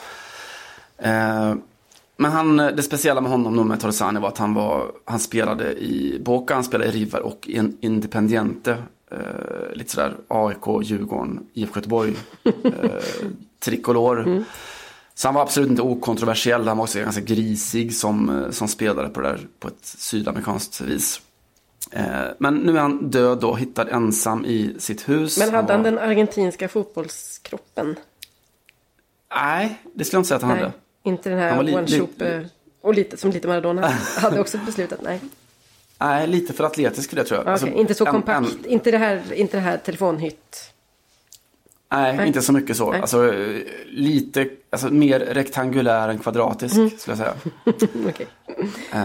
Speaker 1: Eh, men han, det speciella med honom då med Torresani var att han, var, han spelade i Boca, han spelade i River och i en Independiente. Eh, lite sådär AIK, Djurgården, IFK Göteborg, eh, Tricolor. Så han var absolut inte okontroversiell, han var också ganska grisig som, eh, som spelare på det där på ett sydamerikanskt vis. Eh, Men nu är han död då, hittad ensam i sitt hus.
Speaker 2: Men hade han den argentinska fotbollskroppen?
Speaker 1: Nej, det skulle jag inte säga att han
Speaker 2: Nej,
Speaker 1: hade.
Speaker 2: inte den här
Speaker 1: li-
Speaker 2: one
Speaker 1: li-
Speaker 2: och lite som lite Maradona hade också beslutat. Nej,
Speaker 1: Nej, lite för atletisk tror jag.
Speaker 2: Okej,
Speaker 1: Alltså,
Speaker 2: inte så
Speaker 1: en-
Speaker 2: kompakt.
Speaker 1: en-
Speaker 2: Inte det här, inte det här telefonhytt.
Speaker 1: Nej,
Speaker 2: Nej.
Speaker 1: inte så mycket så.
Speaker 2: Nej.
Speaker 1: Alltså, eh, lite, alltså mer rektangulär än kvadratisk
Speaker 2: Mm.
Speaker 1: skulle jag säga.
Speaker 2: Okej.
Speaker 1: Eh,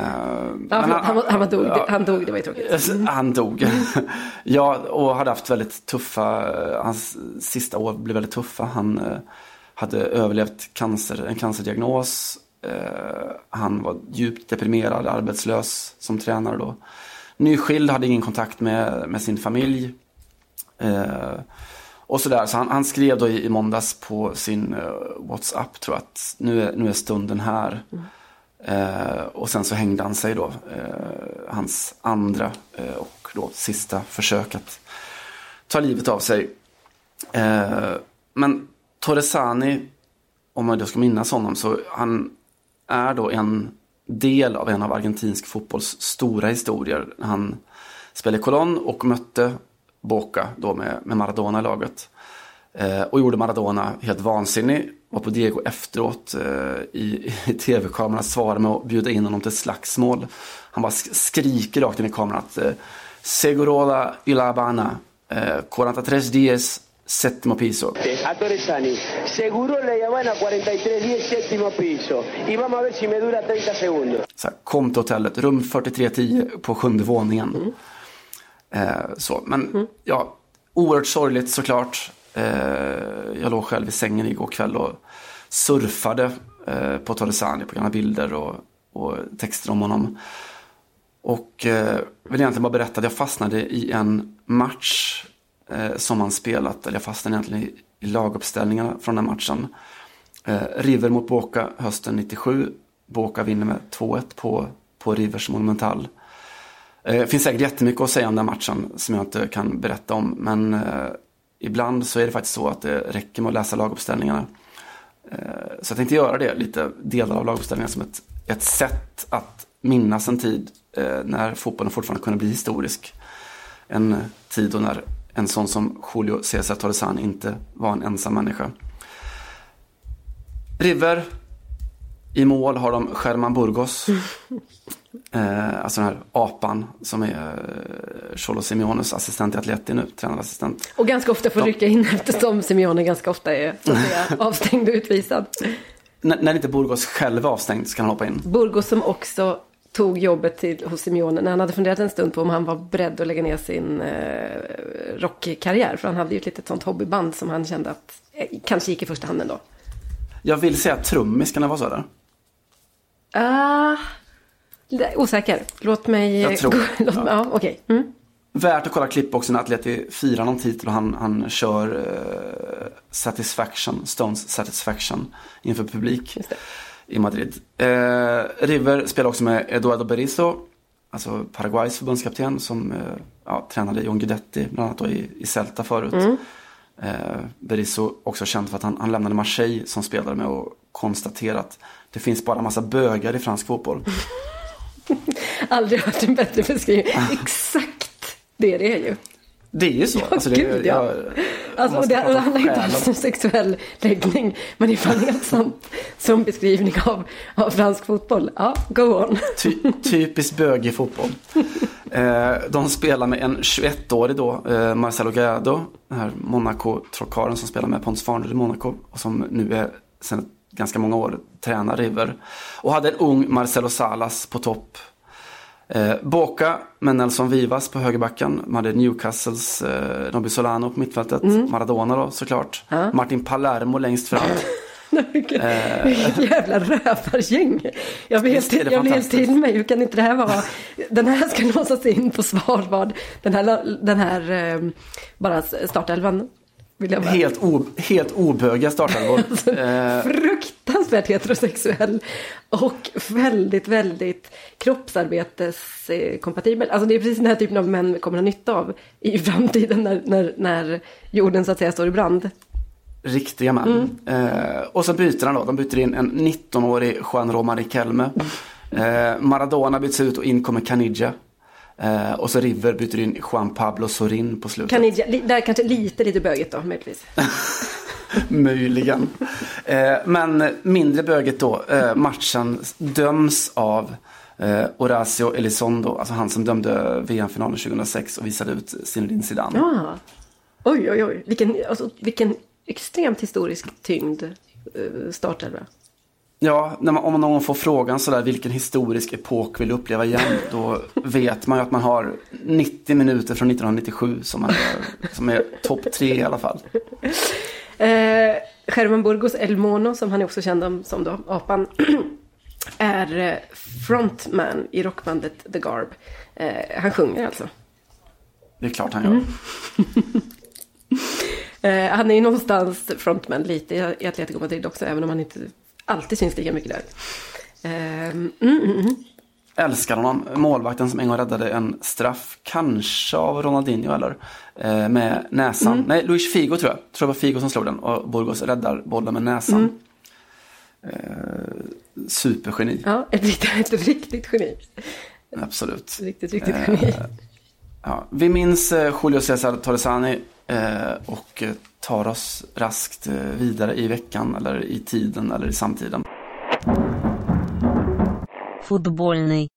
Speaker 2: Ja, han, han, var dog,
Speaker 1: ja,
Speaker 2: han dog, det var ju tråkigt.
Speaker 1: Alltså, Han dog. ja, och hade haft väldigt tuffa, hans sista år blev väldigt tuffa. Han eh, hade överlevt cancer, en cancerdiagnos. Eh, han var djupt deprimerad, arbetslös som tränare då. Nyskild, hade ingen kontakt med, med sin familj. Eh, och sådär, så han, han skrev då i, i måndags på sin eh, WhatsApp tror jag att nu är, nu är stunden här. Eh, och sen så hängde han sig då, eh, hans andra eh, och då sista försök att ta livet av sig. Eh, men Torresani, om man då ska minnas honom, så han är då en del av en av argentinsk fotbolls stora historier. Han spelade i Colón och mötte Boca då med, med Maradona i laget. Eh, och gjorde Maradona helt vansinnig. Var på Diego efteråt eh, i, i tv-kameran svarade med att bjuda in honom till slagsmål. Han bara sk- skriker rakt in i kameran att eh, Segorola y la Habana, eh, 43 dies, sétimo piso.
Speaker 3: A Torresani, seguro la Habana 4310 séptimo piso. Y vamos a ver si me dura 30 segundos.
Speaker 1: Så här, kom till hotellet, rum 4310 på sjunde våningen. Eh, så, men ja, oerhört sorgligt såklart. Eh, jag låg själv i sängen igår kväll och surfade eh, på Torresani på gamla bilder och, och texter om honom. Och eh, vill egentligen bara berätta att jag fastnade i en match eh, som han spelat, eller jag fastnade egentligen i, i laguppställningarna från den matchen. Eh, River mot Boca hösten 97. Boca vinner med 2-1 på, på Rivers Monumental. Det finns säkert jättemycket att säga om den matchen som jag inte kan berätta om. Men eh, ibland så är det faktiskt så att det räcker med att läsa laguppställningarna. Eh, så jag tänkte göra det, lite delar av laguppställningarna som ett, ett sätt att minnas en tid när fotbollen fortfarande kunde bli historisk. En tid då när en sån som Julio Cesar Torresan inte var en ensam människa. River. I mål har de Sherman Burgos. Eh, alltså den här apan som är eh, Cholo Simeones assistent i Atleti nu, tränarassistent.
Speaker 2: Och ganska ofta får
Speaker 1: Ja.
Speaker 2: rycka in eftersom Simeone ganska ofta är säga, avstängd och utvisad.
Speaker 1: N- när inte Burgos själv är avstängd så kan han hoppa in.
Speaker 2: Burgos som också tog jobbet till, hos Simeone när han hade funderat en stund på om han var beredd att lägga ner sin eh, rockkarriär. För han hade ju ett litet sånt hobbyband som han kände att eh, kanske gick i första hand ändå.
Speaker 1: Jag vill säga trummis, kan det vara så där?
Speaker 2: Ah, osäker. Låt mig...
Speaker 1: Jag tror.
Speaker 2: Låt, ja.
Speaker 1: Ja.
Speaker 2: okej. Mm.
Speaker 1: Värt att kolla klipp också när Atleti firar någon titel och han, han kör eh, Satisfaction, Stones Satisfaction inför publik i Madrid. Eh, River spelar också med Eduardo Berizzo, alltså Paraguays förbundskapten som eh, ja, tränade John Guidetti bland annat i, i Celta förut.
Speaker 2: Mm.
Speaker 1: Eh, Berizzo också känd för att han, han lämnade Marseille som spelare med och konstaterat att det finns bara massa bögar i fransk fotboll.
Speaker 2: Aldrig hört en bättre beskrivning. Exakt det det är ju.
Speaker 1: Det är ju så.
Speaker 2: alltså, det, Gud, ja. jag, alltså, det, det handlar inte alls om sexuell läggning. Men ifall det är sånt som beskrivning av, av fransk fotboll. Ja, go on.
Speaker 1: Ty, typiskt bögig fotboll. eh, de spelar med en 21-årig då, eh, Marcelo Gallardo. Den här Monaco-trockaren som spelar med Pontus Farner i Monaco. Och som nu är sedan ganska många år tränar River. Och hade en ung Marcelo Salas på topp. Eh, Boca med Nelson Vivas på högerbacken. Man hade Newcastles eh, Nobby Solano på mittfältet. Mm. Maradona då såklart. Ja. Martin Palermo längst fram.
Speaker 2: Vilket, eh. vilket jävla rövargäng. Jag blir helt, jag blir helt till mig. Hur kan inte det här vara? Den här ska låsas in på Svalbard. Den här, den här eh, bara startelvan.
Speaker 1: Helt, o, helt oböga startelvor.
Speaker 2: alltså, eh. Fruktansvärt heterosexuell och väldigt, väldigt kroppsarbeteskompatibel. Alltså det är precis den här typen av män vi kommer ha nytta av i framtiden när, när, när jorden så att säga står i brand.
Speaker 1: Riktiga män. Mm. Eh, och så byter han då. De byter in en 19-årig Juan Roma Riquelme. Eh, Maradona byts ut och in kommer Caniggia. Eh, och så River byter in Juan Pablo Sorin på slutet.
Speaker 2: Caniggia, där kanske lite, lite böget då möjligtvis.
Speaker 1: Möjligen. Eh, men mindre böget då. Eh, matchen döms av eh, Horacio Elizondo, alltså han som dömde VM-finalen 2006 och visade ut Zinedine Zidane.
Speaker 2: Ah. Oj, oj, oj. Vilken, alltså, vilken extremt historisk tyngd eh, startelva.
Speaker 1: Ja, när man, om någon får frågan sådär vilken historisk epok vill du uppleva igen? Då vet man ju att man har 90 minuter från 1997 som är, som är topp tre i alla fall.
Speaker 2: Eh, German Burgos El Mono, som han är också känd som då, apan, är eh, frontman i rockbandet The Garb. Eh, han sjunger alltså.
Speaker 1: Det är klart han gör. Mm.
Speaker 2: eh, han är ju någonstans frontman lite i Atletico Madrid också, även om han inte alltid syns lika mycket där. Eh, mm, mm, mm.
Speaker 1: Älskar honom. Målvakten som en gång räddade en straff, kanske av Ronaldinho eller, eh, med näsan. Mm. Nej, Luis Figo tror jag. Tror det var Figo som slog den och Burgos räddar bollen med näsan. Mm. Eh, supergeni.
Speaker 2: Ja, ett riktigt, ett riktigt geni.
Speaker 1: Absolut.
Speaker 2: Riktigt, riktigt eh, geni.
Speaker 1: Ja, vi minns eh, Julio Cesar Torresani eh, och tar oss raskt eh, vidare i veckan eller i tiden eller i samtiden.
Speaker 4: Fotbollny.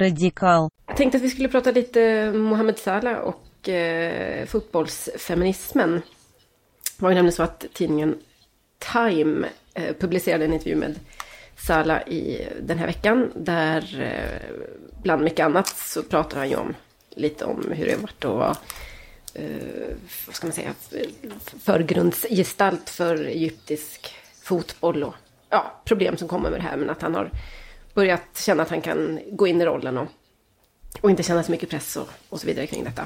Speaker 4: Radikal.
Speaker 2: Jag tänkte att vi skulle prata lite Mohamed Salah och eh, fotbollsfeminismen. Det var ju nämligen så att tidningen Time eh, publicerade en intervju med Salah i den här veckan. Där eh, bland mycket annat så pratar han ju om lite om hur det har varit att vara vad ska man säga, förgrundsgestalt för egyptisk fotboll och ja, problem som kommer med det här. Men att han har börjat känna att han kan gå in i rollen och, och inte känna så mycket press och, och så vidare kring detta.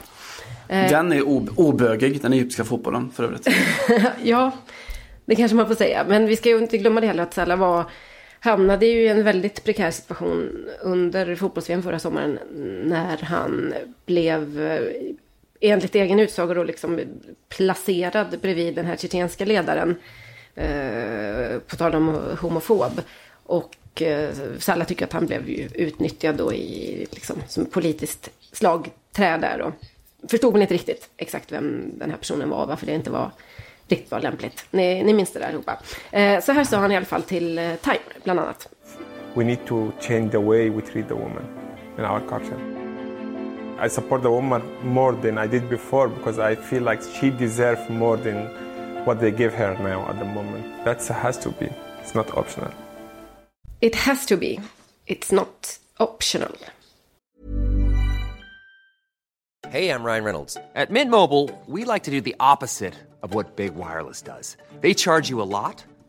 Speaker 1: Eh, den är obögig, den egyptiska fotbollen för övrigt.
Speaker 2: ja, det kanske man får säga. Men vi ska ju inte glömma det heller att Salah var hamnade ju i en väldigt prekär situation under fotbolls förra sommaren när han blev enligt egen utsago då liksom placerad bredvid den här tjetjenska ledaren. Eh, på tal om homofob. Och eh, Salla tycker att han blev ju utnyttjad då i, liksom, som politiskt slagträ där då. Förstod väl inte riktigt exakt vem den här personen var, varför det inte var riktigt var lämpligt. Ni, ni minns det där allihopa. Eh, så här sa han i alla fall till eh, Time, bland annat.
Speaker 5: We need to change the way we treat the woman in our culture. I support the woman more than I did before because I feel like she deserves more than what they give her now at the moment. That has to be. It's not optional.
Speaker 2: It has to be. It's not optional.
Speaker 6: Hey, I'm Ryan Reynolds. At Mint Mobile, we like to do the opposite of what Big Wireless does. They charge you a lot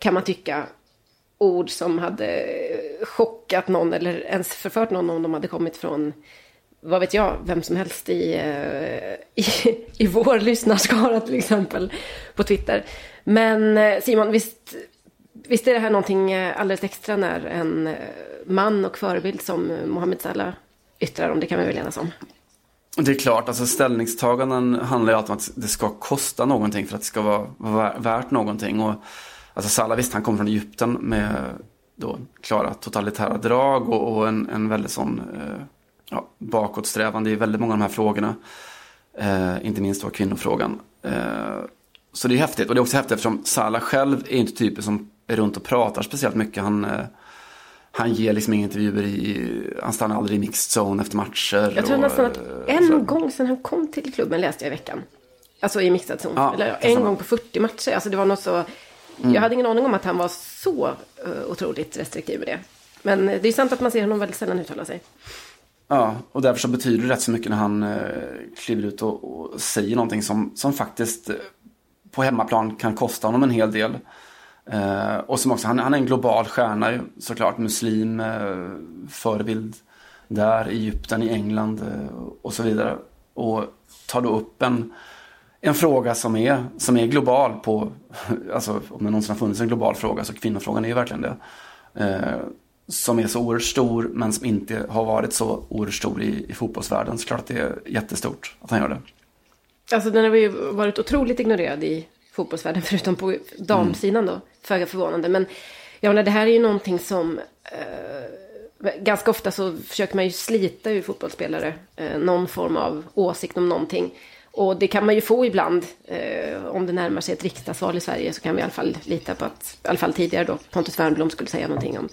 Speaker 2: kan man tycka, ord som hade chockat någon eller ens förfört någon om de hade kommit från vad vet jag, vem som helst i, eh, i, i vår lyssnarskara till exempel på Twitter. Men eh, Simon, visst, visst är det här någonting eh, alldeles extra när en man och förebild som Mohammed Salah yttrar om, det kan vi väl enas om.
Speaker 1: Det är klart, alltså ställningstaganden handlar ju alltid om att det ska kosta någonting för att det ska vara, vara värt någonting. Och, alltså Salah, visst han kommer från Egypten med då klara totalitära drag och, och en, en väldigt sån eh, ja, bakåtsträvande i väldigt många av de här frågorna. Eh, inte minst då kvinnofrågan. Eh, så det är häftigt och det är också häftigt eftersom Salah själv är inte typen som är runt och pratar speciellt mycket. Han, eh, han ger liksom inga intervjuer i, han stannar aldrig i mixed zone efter matcher.
Speaker 2: Jag tror
Speaker 1: och,
Speaker 2: nästan att
Speaker 1: eh,
Speaker 2: en
Speaker 1: så.
Speaker 2: gång sedan han kom till klubben läste jag i veckan. Alltså i mixad zon.
Speaker 1: Ja,
Speaker 2: Eller en gång på 40 matcher. Alltså det var något så...
Speaker 1: Mm.
Speaker 2: Jag hade ingen aning om att han var så uh, otroligt restriktiv med det. Men eh, det är sant att man ser honom väldigt sällan uttala sig.
Speaker 1: Ja, och därför så betyder det rätt så mycket när han eh, kliver ut och, och säger någonting som, som faktiskt på hemmaplan kan kosta honom en hel del. Eh, och som också, han, han är en global stjärna ju, såklart, muslim, eh, förebild där, i Egypten, i England eh, och så vidare. Och tar då upp en, en fråga som är, som är global på, alltså om det någonsin har funnits en global fråga så kvinnofrågan är ju verkligen det. Eh, som är så oerhört stor men som inte har varit så oerhört stor i, i fotbollsvärlden. Så klart att det är jättestort att han gör det.
Speaker 2: Alltså den har ju varit otroligt ignorerad i fotbollsvärlden, förutom på damsidan då. Föga förvånande. Men jag menar, det här är ju någonting som... Eh, ganska ofta så försöker man ju slita ur fotbollsspelare eh, någon form av åsikt om någonting. Och det kan man ju få ibland. Eh, om det närmar sig ett riksdagsval i Sverige så kan vi i alla fall lita på att, i alla fall tidigare då, Pontus Wernbloom skulle säga någonting om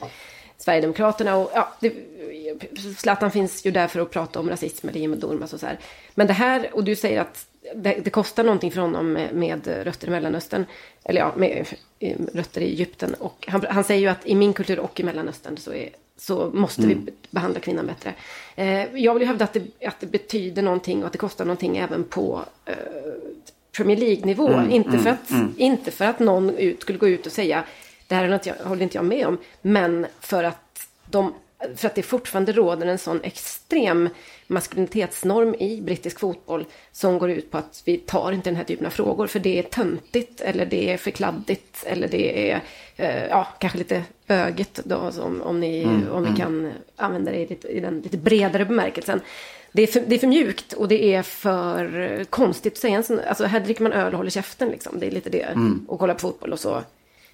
Speaker 2: Sverigedemokraterna. Och, ja, det, Zlatan finns ju där för att prata om rasism eller Jimmy Durmaz och så här. Men det här, och du säger att det, det kostar någonting för honom med, med rötter i Mellanöstern. Eller ja, med eh, rötter i Egypten. Och han, han säger ju att i min kultur och i Mellanöstern så, är, så måste vi behandla kvinnan bättre. Eh, jag vill ju hävda att det, att det betyder någonting och att det kostar någonting även på eh, Premier League-nivå. inte, för att, inte för att någon ut, skulle gå ut och säga det här är något jag, håller inte jag med om. Men för att, de, för att det fortfarande råder en sån extrem maskulinitetsnorm i brittisk fotboll som går ut på att vi tar inte den här typen av frågor för det är töntigt eller det är för kladdigt eller det är eh, ja, kanske lite bögigt då, som, om, ni, om vi kan använda det i, lite- i den lite bredare bemärkelsen. Det är, för, det är för mjukt och det är för konstigt att säga en sån, alltså här dricker man öl och håller käften liksom. Det är lite det. Och kollar på fotboll och så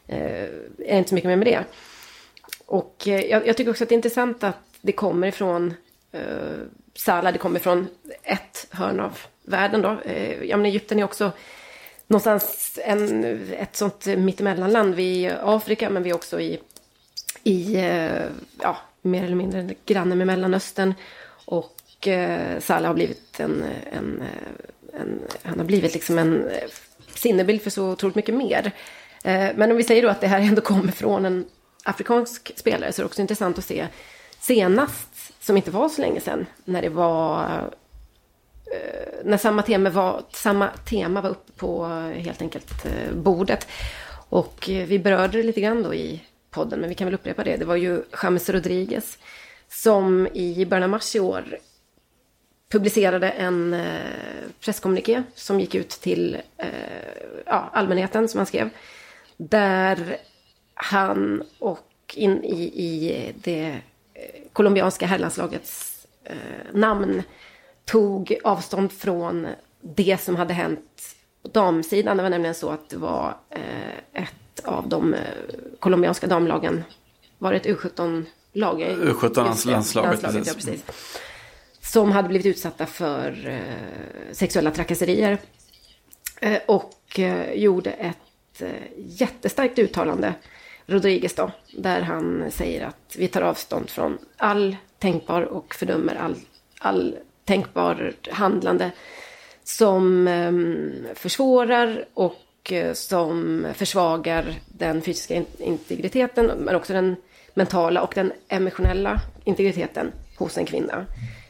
Speaker 2: eh, är inte så mycket mer med det. Och eh, jag, jag tycker också att det är intressant att det kommer ifrån eh, Salah, det kommer från ett hörn av världen då. Eh, ja, men Egypten är också någonstans en, ett sånt mittemellanland. Vi är i Afrika, men vi är också i, i eh, ja, mer eller mindre granne med Mellanöstern. Och eh, Salah har blivit en, en, eh, en, han har blivit liksom en sinnebild för så otroligt mycket mer. Eh, Men om vi säger då att det här ändå kommer från en afrikansk spelare så är det också intressant att se senast, som inte var så länge sedan, när det var eh, när samma tema var, samma tema var uppe på helt enkelt eh, bordet. Och eh, vi berörde det lite grann då i podden, men vi kan väl upprepa det. Det var ju James Rodriguez som i början av mars i år publicerade en presskommuniké som gick ut till ja, allmänheten, som han skrev. Där han och in i, i det colombianska herrlandslagets eh, namn tog avstånd från det som hade hänt på damsidan. Det var nämligen så att det var eh, ett av de eh, colombianska damlagen, var det ett U17-lag?
Speaker 1: U17
Speaker 2: Just det,
Speaker 1: landslaget,
Speaker 2: landslaget ja,
Speaker 1: precis.
Speaker 2: precis. Som hade blivit utsatta för eh, sexuella trakasserier. Eh, och eh, gjorde ett eh, jättestarkt uttalande, Rodriguez då, där han säger att vi tar avstånd från all tänkbar och fördömer all, all tänkbar handlande som ehm, försvårar och eh, som försvagar den fysiska integriteten men också den mentala och den emotionella integriteten hos en kvinna.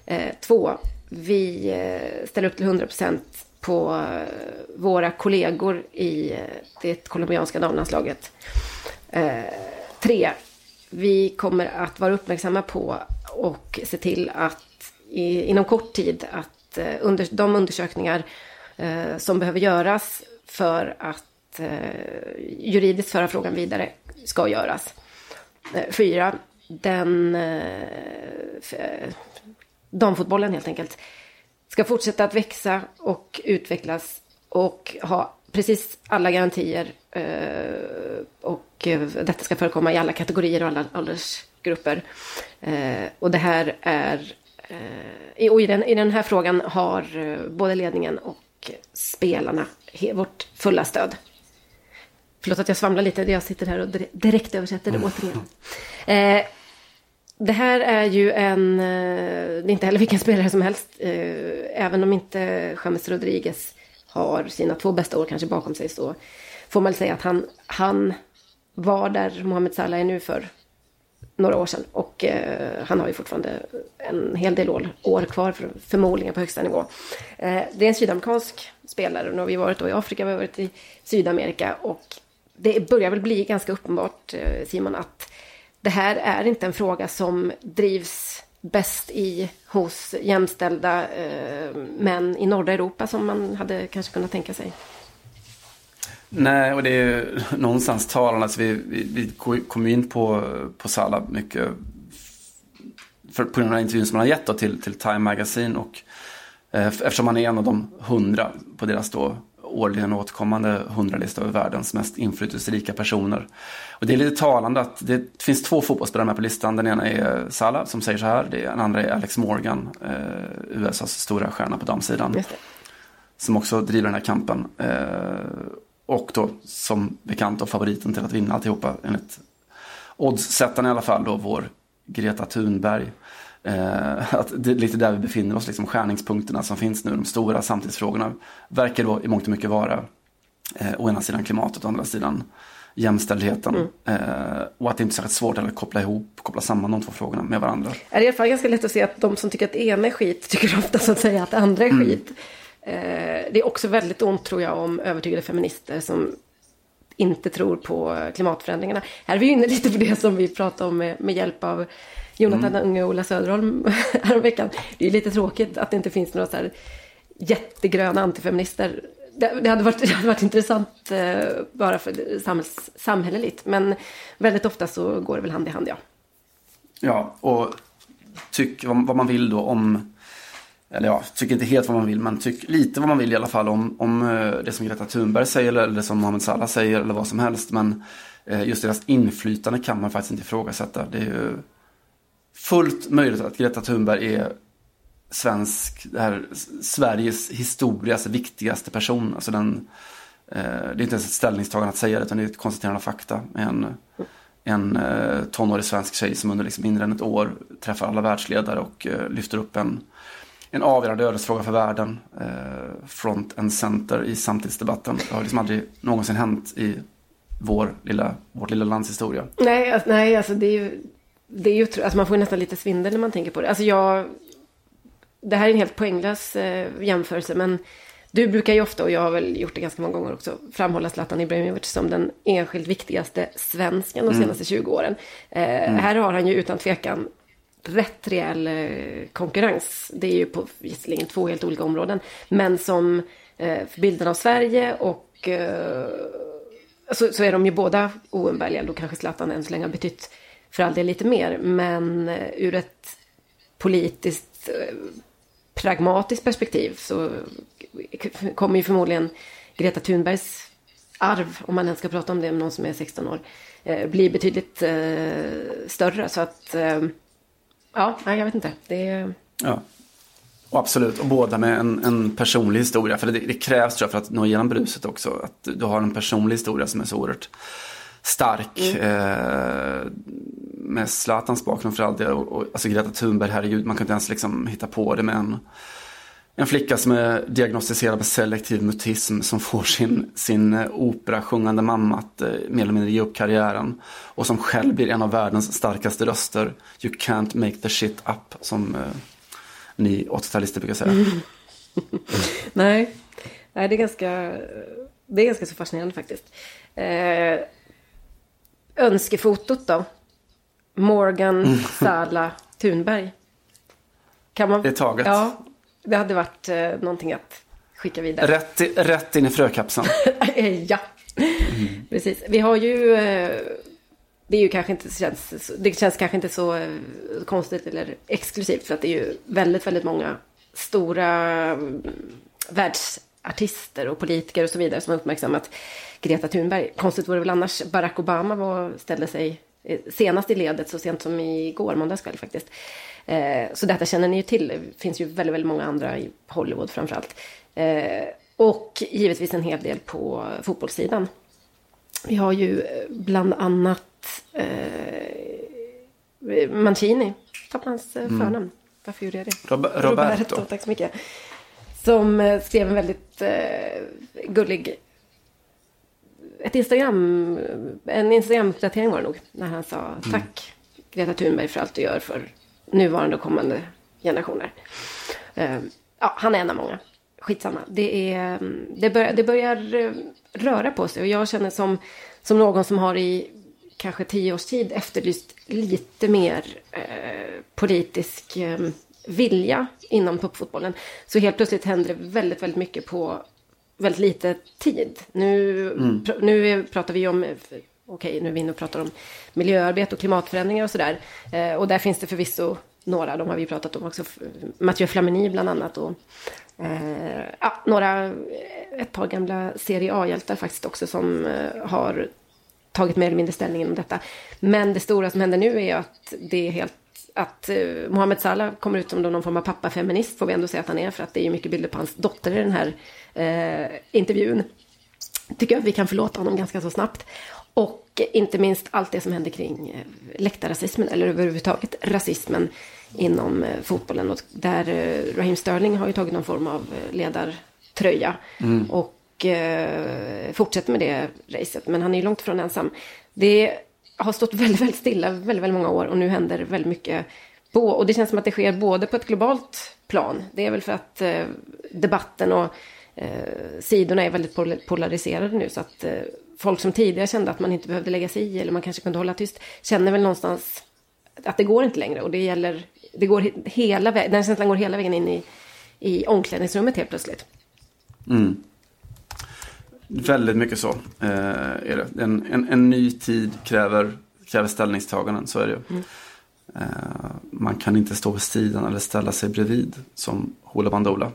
Speaker 2: Eh, två, vi eh, ställer upp till 100% på eh, våra kollegor i eh, det colombianska damlandslaget. Eh, tre, vi kommer att vara uppmärksamma på och se till att i, inom kort tid att eh, under, de undersökningar eh, som behöver göras för att eh, juridiskt föra frågan vidare ska göras. Eh, fyra, den eh, f- eh, damfotbollen helt enkelt ska fortsätta att växa och utvecklas och ha precis alla garantier. Eh, och eh, detta ska förekomma i alla kategorier och alla åldersgrupper. Eh, och det här är... Och i den, i den här frågan har både ledningen och spelarna vårt fulla stöd. Förlåt att jag svamlar lite, jag sitter här och dire- direkt översätter det återigen. Det här är ju en, eh, det är inte heller vilken spelare som helst. Eh, även om inte James Rodriguez har sina två bästa år kanske bakom sig så får man väl säga att han, han var där Mohamed Salah är nu för några år sedan. Och eh, han har ju fortfarande en hel del år, år kvar för, förmodligen på högsta nivå. Eh, det är en sydamerikansk spelare. Nu har vi varit då i Afrika, vi har varit i Sydamerika. Och det börjar väl bli ganska uppenbart, eh, Simon, att det här är inte en fråga som drivs bäst i hos jämställda eh, män i norra Europa som man hade kanske kunnat tänka sig.
Speaker 1: Nej, och det är någonstans talande. Alltså vi, vi, vi kom ju in på, på Sala mycket för, på den här intervjun som han har gett då till, till Time Magazine. Och, eh, eftersom han är en av de hundra på deras då årligen återkommande hundralista över världens mest inflytelserika personer. Och det är lite talande att det finns två fotbollsspelare med på listan. Den ena är Salah som säger så här. Den andra är Alex Morgan, eh, USAs stora stjärna på damsidan. Som också driver den här kampen. Eh, och då som bekant då favoriten till att vinna alltihopa enligt oddssättaren i alla fall då vår Greta Thunberg. Eh, att det är lite där vi befinner oss, liksom skärningspunkterna som finns nu, de stora samtidsfrågorna verkar då i mångt och mycket vara eh, å ena sidan klimatet å andra sidan jämställdheten. Eh, och att det inte är särskilt svårt att koppla ihop, koppla samman de två frågorna med varandra.
Speaker 2: är det i alla fall ganska lätt att se att de som tycker att det ena är skit tycker ofta så att säga att det andra är skit. Eh, det är också väldigt ont tror jag om övertygade feminister som inte tror på klimatförändringarna. Här är vi inne lite på det som vi pratade om med, med hjälp av Jonathan Unge och Ola Söderholm häromveckan. Det är lite tråkigt att det inte finns några så här jättegröna antifeminister. Det, det, hade varit, det hade varit intressant eh, bara för samhälls, samhälleligt. Men väldigt ofta så går det väl hand i hand, ja.
Speaker 1: Ja, och tyck vad, man vill då om, eller ja, tycker inte helt vad man vill, men tyck lite vad man vill i alla fall om, om eh, det som Greta Thunberg säger eller det som Mohamed Salah säger eller vad som helst. Men eh, just deras inflytande kan man faktiskt inte ifrågasätta. Det är ju fullt möjligt att Greta Thunberg är svensk, det här, Sveriges historias viktigaste person. Alltså den, eh, det är inte ens ett ställningstagande att säga det, utan det är ett konstaterande av fakta. En, en eh, tonårig svensk tjej som under liksom mindre än ett år träffar alla världsledare och eh, lyfter upp en, en avgörande ödesfråga för världen. Eh, front and center i samtidsdebatten. Det har liksom aldrig någonsin hänt i vår lilla, vårt lilla lands historia.
Speaker 2: Nej, alltså, nej, alltså det är ju... Det är ju alltså man får nästan lite svindel när man tänker på det. Alltså jag... Det här är en helt poänglös eh, jämförelse, men du brukar ju ofta, och jag har väl gjort det ganska många gånger också, framhålla Zlatan Ibrahimovic som den enskilt viktigaste svensken de senaste 20 åren. Eh, Här har han ju utan tvekan rätt rejäl eh, konkurrens. Det är ju på visserligen två helt olika områden, men som eh, bilden av Sverige och eh, så, så är de ju båda oumbärliga. Då kanske Zlatan än så länge har betytt för all del lite mer. Men eh, ur ett politiskt eh, pragmatiskt perspektiv så kommer ju förmodligen Greta Thunbergs arv, om man ens ska prata om det med någon som är 16 år, blir bli betydligt större. Så att, ja, jag vet inte. Det är...
Speaker 1: Ja. Och absolut, och båda med en, en personlig historia. För det, det krävs tror jag för att nå igenom bruset också. Att du har en personlig historia som är så oerhört stark. Eh, med Zlatans bakgrund för all del. Och, och, alltså Greta Thunberg, herregud, man kan inte ens liksom hitta på det med en, flicka som är diagnostiserad med selektiv mutism som får sin, sin eh, operasjungande mamma att eh, mer eller mindre ge upp karriären. Och som själv blir en av världens starkaste röster. You can't make the shit up, som eh, ni 80-talister brukar säga.
Speaker 2: Nej, nej det, är ganska, det är ganska så fascinerande faktiskt. Eh, önskefotot då? Morgan, Sala, Thunberg. Kan man...
Speaker 1: Det är taget.
Speaker 2: Ja, det hade varit eh, någonting att skicka vidare.
Speaker 1: Rätt, i- rätt in i frökapseln.
Speaker 2: ja, precis. Vi har ju... eh, Det är ju kanske inte känns, det känns kanske inte så eh, konstigt eller exklusivt för att det är ju väldigt, väldigt många stora mm, världsartister och politiker och så vidare som har uppmärksammat Greta Thunberg. Konstigt vore det väl annars. Barack Obama var, ställde sig eh, senast i ledet så sent som igår, måndagskväll faktiskt. Eh, Så detta känner ni ju till. Det finns ju väldigt, väldigt många andra i Hollywood framförallt. Eh, Och givetvis en hel del på fotbollssidan. Vi har ju eh, bland annat eh, Mancini. Tappade hans eh, förnamn. Varför gjorde jag det?
Speaker 1: Rob- Roberto.
Speaker 2: Tack så mycket. Som eh, skrev en väldigt eh, gullig... Ett Instagram, en Instagram-uppdatering var det nog. När han sa tack Greta Thunberg för allt du gör för nuvarande och kommande generationer. Eh, ja, han är en av många. Skitsamma. Det, är, mm, det, bör, det börjar eh, röra på sig och jag känner som, som någon som har i kanske tio års tid efterlyst lite mer eh, politisk eh, vilja inom toppfotbollen. Så helt plötsligt händer det väldigt, väldigt mycket på väldigt lite tid. Nu, pr- nu pratar vi om, okej nu är vi inne och pratar om miljöarbete och klimatförändringar och sådär. Eh, och där finns det förvisso några, de har vi pratat om också, Mathieu Flamini bland annat. Och, eh, ja, några, ett par gamla Serie A-hjältar faktiskt också som eh, har tagit mer eller mindre ställning inom detta. Men det stora som händer nu är att det är helt att eh, Mohamed Salah kommer ut som någon form av pappafeminist får vi ändå säga att han är för att det är ju mycket bilder på hans dotter i den här eh, intervjun. Tycker jag att vi kan förlåta honom ganska så snabbt. Och inte minst allt det som händer kring eh, läktarrasismen eller överhuvudtaget rasismen inom eh, fotbollen. Och där eh, Raheem Sterling har ju tagit någon form av ledartröja. Och eh, fortsätter med det racet. Men han är ju långt ifrån ensam. Det har stått väldigt, väldigt stilla väldigt, väldigt många år. Och nu händer väldigt mycket. På, och det känns som att det sker både på ett globalt plan. Det är väl för att eh, debatten och eh, sidorna är väldigt pol- polariserade nu. Så att eh, folk som tidigare kände att man inte behövde lägga sig i eller man kanske kunde hålla tyst. Känner väl någonstans att det går inte längre. Och det gäller, det går hela vägen, den känslan går hela vägen in i, i omklädningsrummet helt plötsligt. Mm.
Speaker 1: Väldigt mycket så eh, är det. En, en, en ny tid kräver, kräver ställningstaganden, så är det ju. Eh, man kan inte stå vid sidan eller ställa sig bredvid, som Hoola Bandoola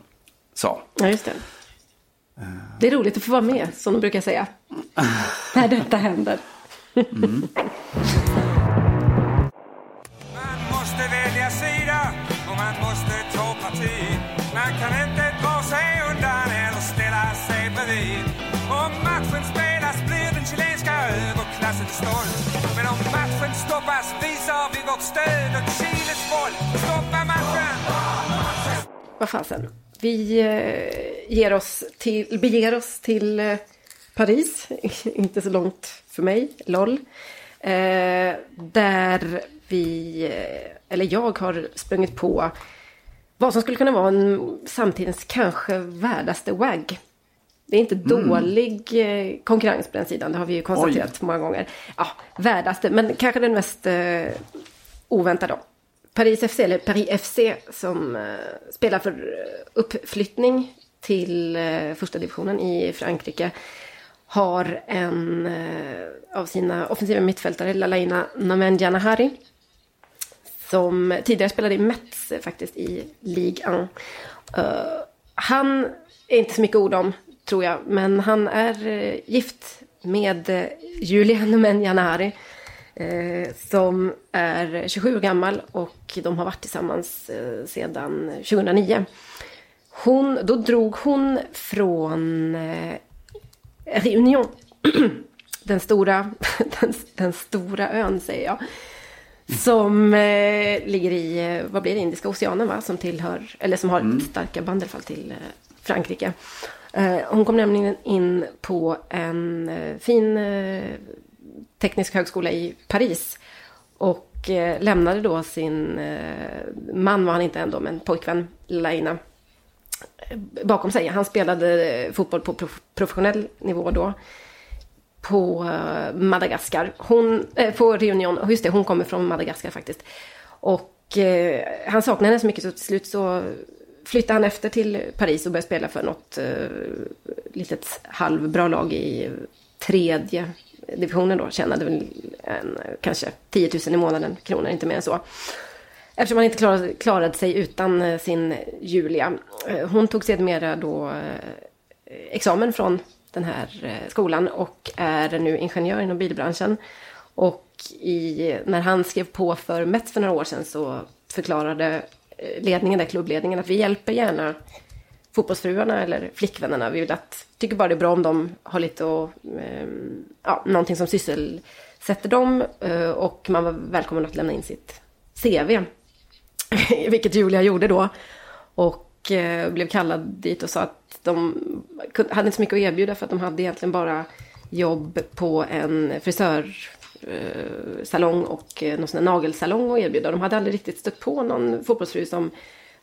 Speaker 1: sa.
Speaker 2: Ja, just det. Det är roligt att få vara med, som de brukar säga. När detta händer.
Speaker 7: Man vårt stöd åt Chiles folk. Stoppa matchen!
Speaker 2: Vad fasen. Vi eh, ger oss till, beger oss till eh, Paris. Inte så långt för mig, LOL. Eh, där vi, eller jag har sprungit på vad som skulle kunna vara en samtidens kanske värdaste WAG. Det är inte dålig eh, konkurrens på den sidan, det har vi ju konstaterat många gånger. Ja, värdaste, men kanske den mest Oväntad oväntade. Paris FC, eller Paris FC, som eh, spelar för eh, uppflyttning till eh, första divisionen i Frankrike, har en eh, av sina offensiva mittfältare, Lalaina Namenjanahari, som tidigare spelade i Metz eh, faktiskt i Ligue 1. Uh, eh, han är inte så mycket ord om, tror jag, men han är gift med uh, Julian Eh, som är 27 år gammal och de har varit tillsammans eh, sedan 2009. Hon, då drog hon från eh, Réunion. den, stora, den, den stora ön säger jag. Som eh, ligger i, eh, vad blir det, Indiska oceanen va? Som tillhör, eller som har starka band i alla fall till eh, Frankrike. Eh, hon kom nämligen in på en fin teknisk högskola i Paris. Och eh, lämnade då sin eh, man var han inte ändå, men pojkvän Laina bakom sig. Han spelade eh, fotboll på prof- professionell nivå då. På eh, Madagaskar. Hon, eh, på Reunion, just det, hon kommer från Madagaskar faktiskt. Och Och eh, han saknade henne så mycket så till slut så flyttade han efter till Paris och började spela för något eh, litet halvbra lag i tredje divisionen då. Tjänade väl en, kanske 10 000 i månaden kronor, inte mer än så. Eftersom han inte klarade, klarade sig utan eh, sin Julia. Eh, hon tog sedermera då eh, examen från den här skolan och är nu ingenjör inom bilbranschen. Och i, när han skrev på för Mets för några år sedan så förklarade ledningen, där klubbledningen, att vi hjälper gärna fotbollsfruarna eller flickvännerna. Vi vill att, tycker bara det är bra om de har lite och, ehm, ja, någonting som sysselsätter dem eh, och man var välkommen att lämna in sitt CV. Vilket Julia gjorde då. Och eh, blev kallad dit och sa att de kunde- hade inte så mycket att erbjuda för att de hade egentligen bara jobb på en frisörsalong eh, och eh, någon sån nagelsalong att erbjuda. De hade aldrig riktigt stött på någon fotbollsfru som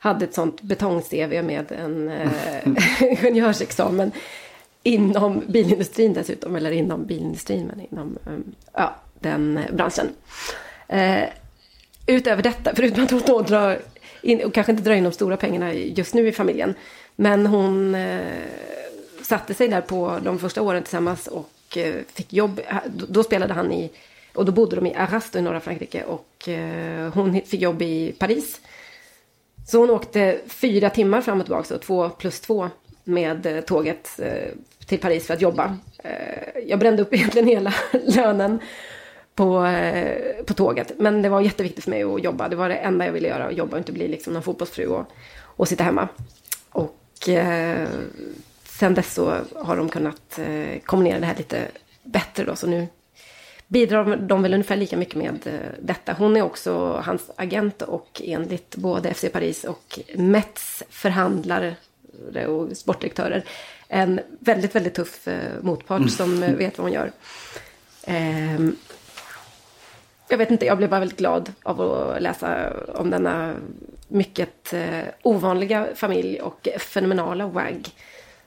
Speaker 2: hade ett sånt betong-CV med en eh, ingenjörsexamen inom bilindustrin dessutom, eller inom bilindustrin, men inom eh, ja, den branschen. Eh, utöver detta, förutom att hon då drar in, och kanske inte drar in de stora pengarna just nu i familjen, men hon eh, satte sig där på de första åren tillsammans och eh, fick jobb. Då, då spelade han i, och då bodde de i Arras i norra Frankrike och eh, hon fick jobb i Paris. Så hon åkte fyra timmar fram och tillbaka, så två plus två med eh, tåget eh, till Paris för att jobba. Eh, jag brände upp egentligen hela lönen på, på tåget. Men det var jätteviktigt för mig att jobba. Det var det enda jag ville göra, att jobba och inte bli liksom någon fotbollsfru och, och sitta hemma. Och eh, sen dess så har de kunnat eh, kombinera det här lite bättre då. Så nu bidrar de väl ungefär lika mycket med detta. Hon är också hans agent och enligt både FC Paris och Mets förhandlare och sportdirektörer en väldigt, väldigt tuff eh, motpart som eh, vet vad hon gör. Ehm, jag vet inte, jag blev bara väldigt glad av att läsa om denna mycket eh, ovanliga familj och fenomenala WAG.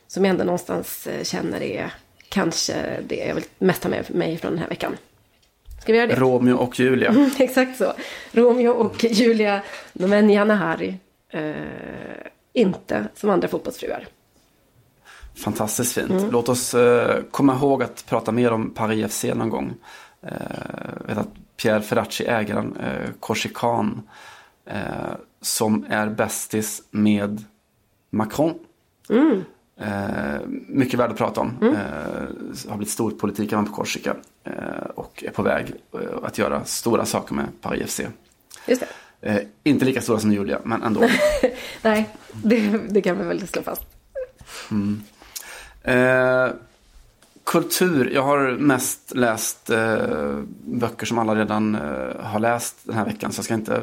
Speaker 2: Som jag ändå någonstans känner är kanske det jag vill mest ha med mig från den här veckan. Ska vi göra det?
Speaker 1: Romeo och Julia.
Speaker 2: Exakt så. Romeo och Julia Nomenia Nahari. Eh, inte som andra fotbollsfruar.
Speaker 1: Fantastiskt fint.
Speaker 2: Mm.
Speaker 1: Låt oss eh, komma ihåg att prata mer om Paris FC någon gång. Eh, vet att Pierre Ferracci, ägaren, eh, korsikan, eh, som är bästis med Macron.
Speaker 2: Mm.
Speaker 1: Eh, mycket värd att prata om. Eh, har blivit storpolitik även på Korsika. Eh, och är på väg eh, att göra stora saker med Paris FC.
Speaker 2: Just det.
Speaker 1: Eh, inte lika stora som Julia, men ändå.
Speaker 2: Nej, det, det kan vi väl slå fast.
Speaker 1: Eh, kultur. Jag har mest läst böcker som alla redan har läst den här veckan. Så jag ska inte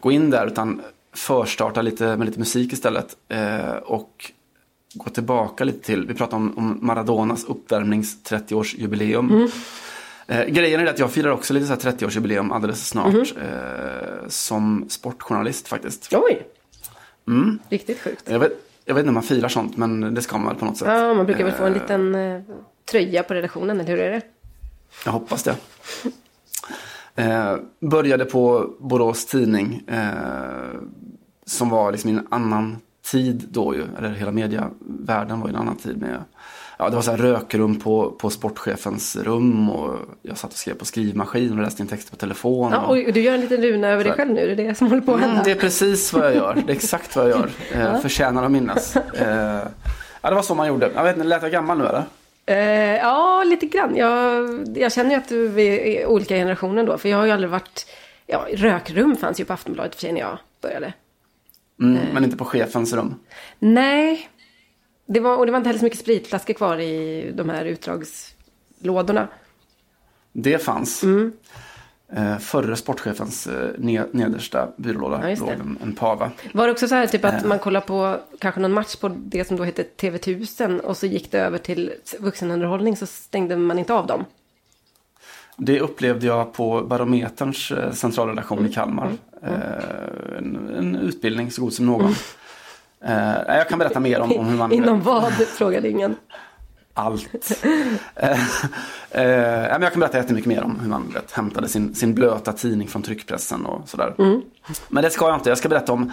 Speaker 1: gå in där utan förstarta lite med lite musik istället. Och gå tillbaka lite till, vi pratade om, om Maradonas uppvärmnings 30-årsjubileum. Eh, grejen är att jag firar också lite så här 30-årsjubileum alldeles snart. Eh, som sportjournalist faktiskt.
Speaker 2: Oj!
Speaker 1: Mm.
Speaker 2: Riktigt sjukt.
Speaker 1: Jag vet, jag vet inte om man firar sånt men det ska man väl på något sätt.
Speaker 2: Ja, man brukar väl få en
Speaker 1: Eh,
Speaker 2: liten eh, tröja på redaktionen, eller hur är det?
Speaker 1: Jag hoppas det. Eh, började på Borås Tidning. Eh, som var liksom en annan tid då ju. Eller hela medievärlden var i en annan tid med. Ja, det var så här rökrum på, på sportchefens rum. Och jag satt och skrev på skrivmaskin och läste in texter på telefon.
Speaker 2: Ja,
Speaker 1: och-
Speaker 2: och du gör en liten runa över dig själv nu, det är det som håller på att
Speaker 1: Mm,
Speaker 2: hända.
Speaker 1: det är precis vad jag gör. Det är exakt vad jag gör. Eh, Förtjänar att minnas. Eh, ja, det var så man gjorde. Jag vet inte, lät jag gammal nu eller?
Speaker 2: Eh, ja, lite grann. Jag, jag känner ju att vi är olika generationer då. För jag har ju aldrig varit... Ja, rökrum fanns ju på Aftonbladet för sig när jag började.
Speaker 1: Mm, Men inte på chefens rum.
Speaker 2: Nej. Det var, och det var inte heller så mycket spritflaskor kvar i de här utdragslådorna.
Speaker 1: Det fanns. Eh, förre sportchefens eh, ne- nedersta byrålåda
Speaker 2: Ja,
Speaker 1: låg en, en pava.
Speaker 2: Var det också så här typ att
Speaker 1: Eh.
Speaker 2: man kollar på kanske någon match på det som då hette TV1000 och så gick det över till vuxenunderhållning så stängde man inte av dem.
Speaker 1: Det upplevde jag på Barometerns eh, centralredaktion
Speaker 2: Mm.
Speaker 1: i Kalmar. Eh, en, en utbildning så god som någon. Eh, jag kan berätta mer om, om hur man...
Speaker 2: Inom vad? frågade ingen.
Speaker 1: allt. jag kan berätta jättemycket mer om hur man vet, hämtade sin, sin blöta tidning från tryckpressen och sådär. Men det ska jag inte. Jag ska berätta om,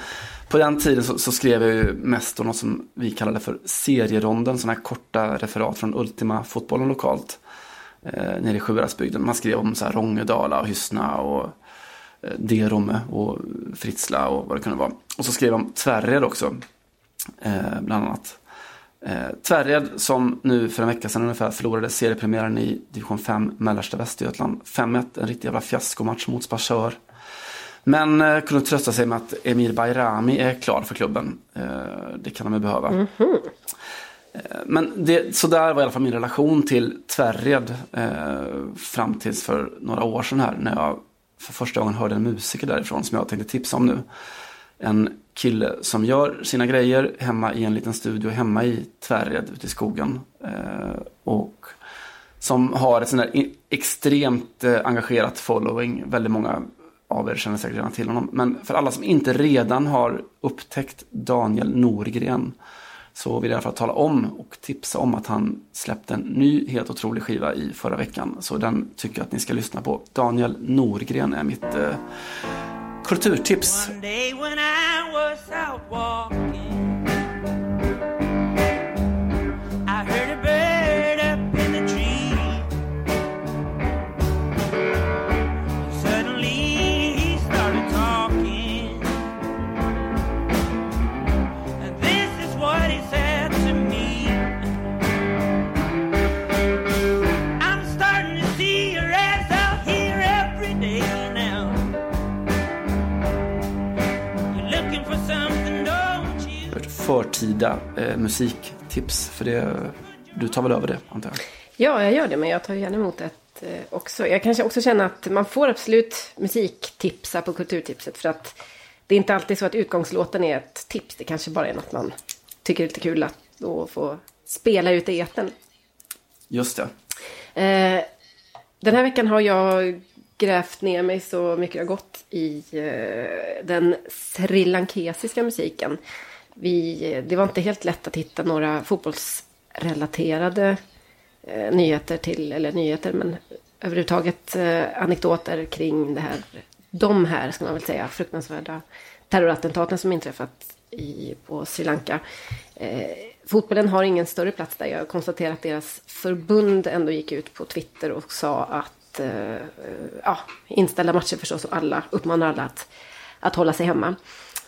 Speaker 1: på den tiden så, så skrev jag ju mest om något som vi kallade för serieronden, sådana här korta referat från Ultima fotbollen lokalt. Eh, nere i Sjuhäradsbygden. Man skrev om så här Rångedala och Hyssna och eh, Derome och Fritsla och vad det kunde vara. Och så skrev de Tvärred också, eh, bland annat. Eh, Tvärred som nu för en vecka sedan ungefär förlorade seriepremiären i division 5 mellersta Västergötland. 5-1, en riktig jävla fiaskomatch mot Sparsör. Men eh, kunde trösta sig med att Emir Bayrami är klar för klubben. Eh, det kan de ju behöva. Eh, men det, så där var i alla fall min relation till Tvärred eh, fram tills för några år sedan här när jag för första gången hörde en musiker därifrån som jag tänkte tipsa om nu. En kille som gör sina grejer hemma i en liten studio hemma i Tvärred ute i skogen. Eh, och som har ett sånt där extremt eh, engagerat following. Väldigt många av er känner säkert redan till honom. Men för alla som inte redan har upptäckt Daniel Norgren så vill jag i alla fall tala om och tipsa om att han släppte en ny helt otrolig skiva i förra veckan. Så den tycker jag att ni ska lyssna på. Daniel Norgren är mitt eh, kulturtips. Förtida eh, musiktips. För det, du tar väl över det antar jag?
Speaker 2: Ja, jag gör det, men jag tar gärna emot ett eh, också. Jag kanske också känner att man får absolut musiktipsa på kulturtipset. För att det är inte alltid så att utgångslåten är ett tips. Det kanske bara är något man tycker är lite kul att då få spela ut i etern.
Speaker 1: Just det.
Speaker 2: Eh, den här veckan har jag grävt ner mig så mycket jag gått i eh, den srilankesiska musiken. Vi, det var inte helt lätt att hitta några fotbollsrelaterade eh, nyheter till, eller nyheter, men överhuvudtaget eh, anekdoter kring det här, de här, ska man väl säga, fruktansvärda terrorattentaten som inträffat i, på Sri Lanka. Eh, fotbollen har ingen större plats där. Jag konstaterar att deras förbund ändå gick ut på Twitter och sa att eh, ja, inställda matcher förstås och alla uppmanar alla att, att hålla sig hemma.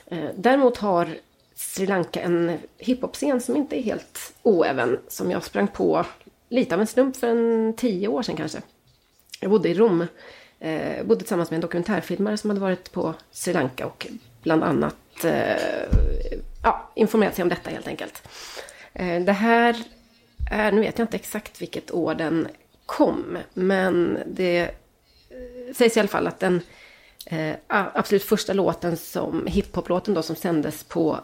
Speaker 2: Eh, däremot har Sri Lanka en hiphop-scen som inte är helt oäven. Som jag sprang på lite av en slump för en tio år sedan kanske. Jag bodde i Rom. Eh, bodde tillsammans med en dokumentärfilmare som hade varit på Sri Lanka och bland annat eh, ja, informerat sig om detta helt enkelt. Eh, det här är, nu vet jag inte exakt vilket år den kom, men det eh, sägs i alla fall att den eh, absolut första låten som hiphop-låten då som sändes på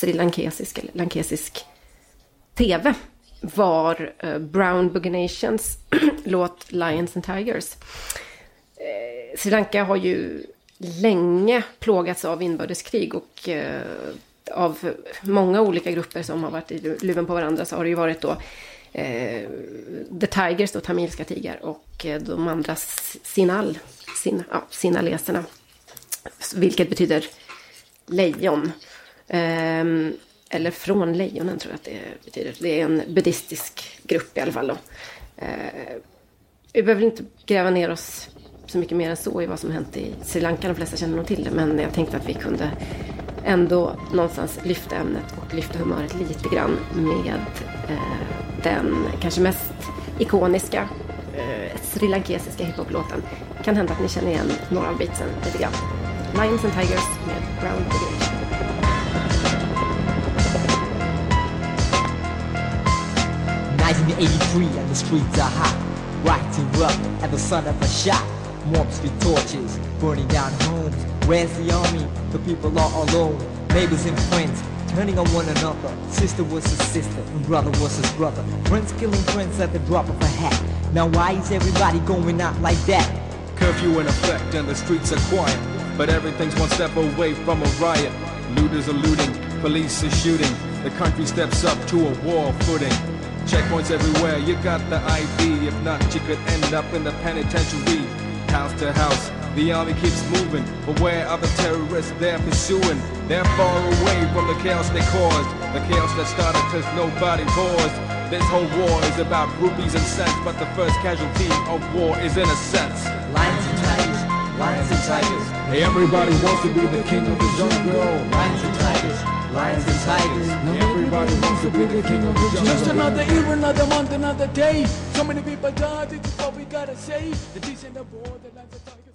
Speaker 2: srilankesisk sri lankesisk, eller lankesisk tv var eh, Brown Boogie Nations låt Lions and Tigers. Eh, Sri Lanka har ju länge plågats av inbördeskrig och eh, av många olika grupper som har varit i luven på varandra så har det ju varit då eh, The Tigers, då tamilska tigrar och eh, de andra Sinal, sin, ja, sinaleserna. Vilket betyder lejon. Ehm, eller från lejonen tror jag att det betyder. Det är en buddhistisk grupp i alla fall. Då. Eh, vi behöver inte gräva ner oss så mycket mer än så i vad som hänt i Sri Lanka. De flesta känner nog till det. Men jag tänkte att vi kunde ändå någonstans lyfta ämnet och lyfta humöret lite grann med eh, den kanske mest ikoniska eh, srilankesiska hiphop-låten. Kan hända att ni känner igen några av beatsen lite grann. Lions and Tigers med Brown Brigade.
Speaker 8: 1983 and the streets are hot. Rising up at the son of a shot. Mob street torches, burning down homes. Where's the army? The people are alone. Neighbors and friends turning on one another. Sister was his sister and brother was his brother. Friends killing friends at the drop of a hat. Now why is everybody going out like that?
Speaker 9: Curfew in effect and the streets are quiet. But everything's one step away from a riot. Looters are looting, police are shooting. The country steps up to a war footing. Checkpoints everywhere, you got the ID. If not, you could end up in the penitentiary. House to house, the army keeps moving. But where are the terrorists they're pursuing? They're far away from the chaos they caused. The chaos that started cause nobody paused. This whole war is about rupees and cents, but the first casualty of war is innocence.
Speaker 8: Lions and tigers, lions and tigers.
Speaker 9: Hey, everybody wants to be the king of the jungle.
Speaker 8: Lions and tigers, lions and tigers.
Speaker 9: Everybody wants to be the king of the jungle.
Speaker 10: Just another year, another month, another day. So many people died, this is what we gotta say. The decent of war, the lions and tigers.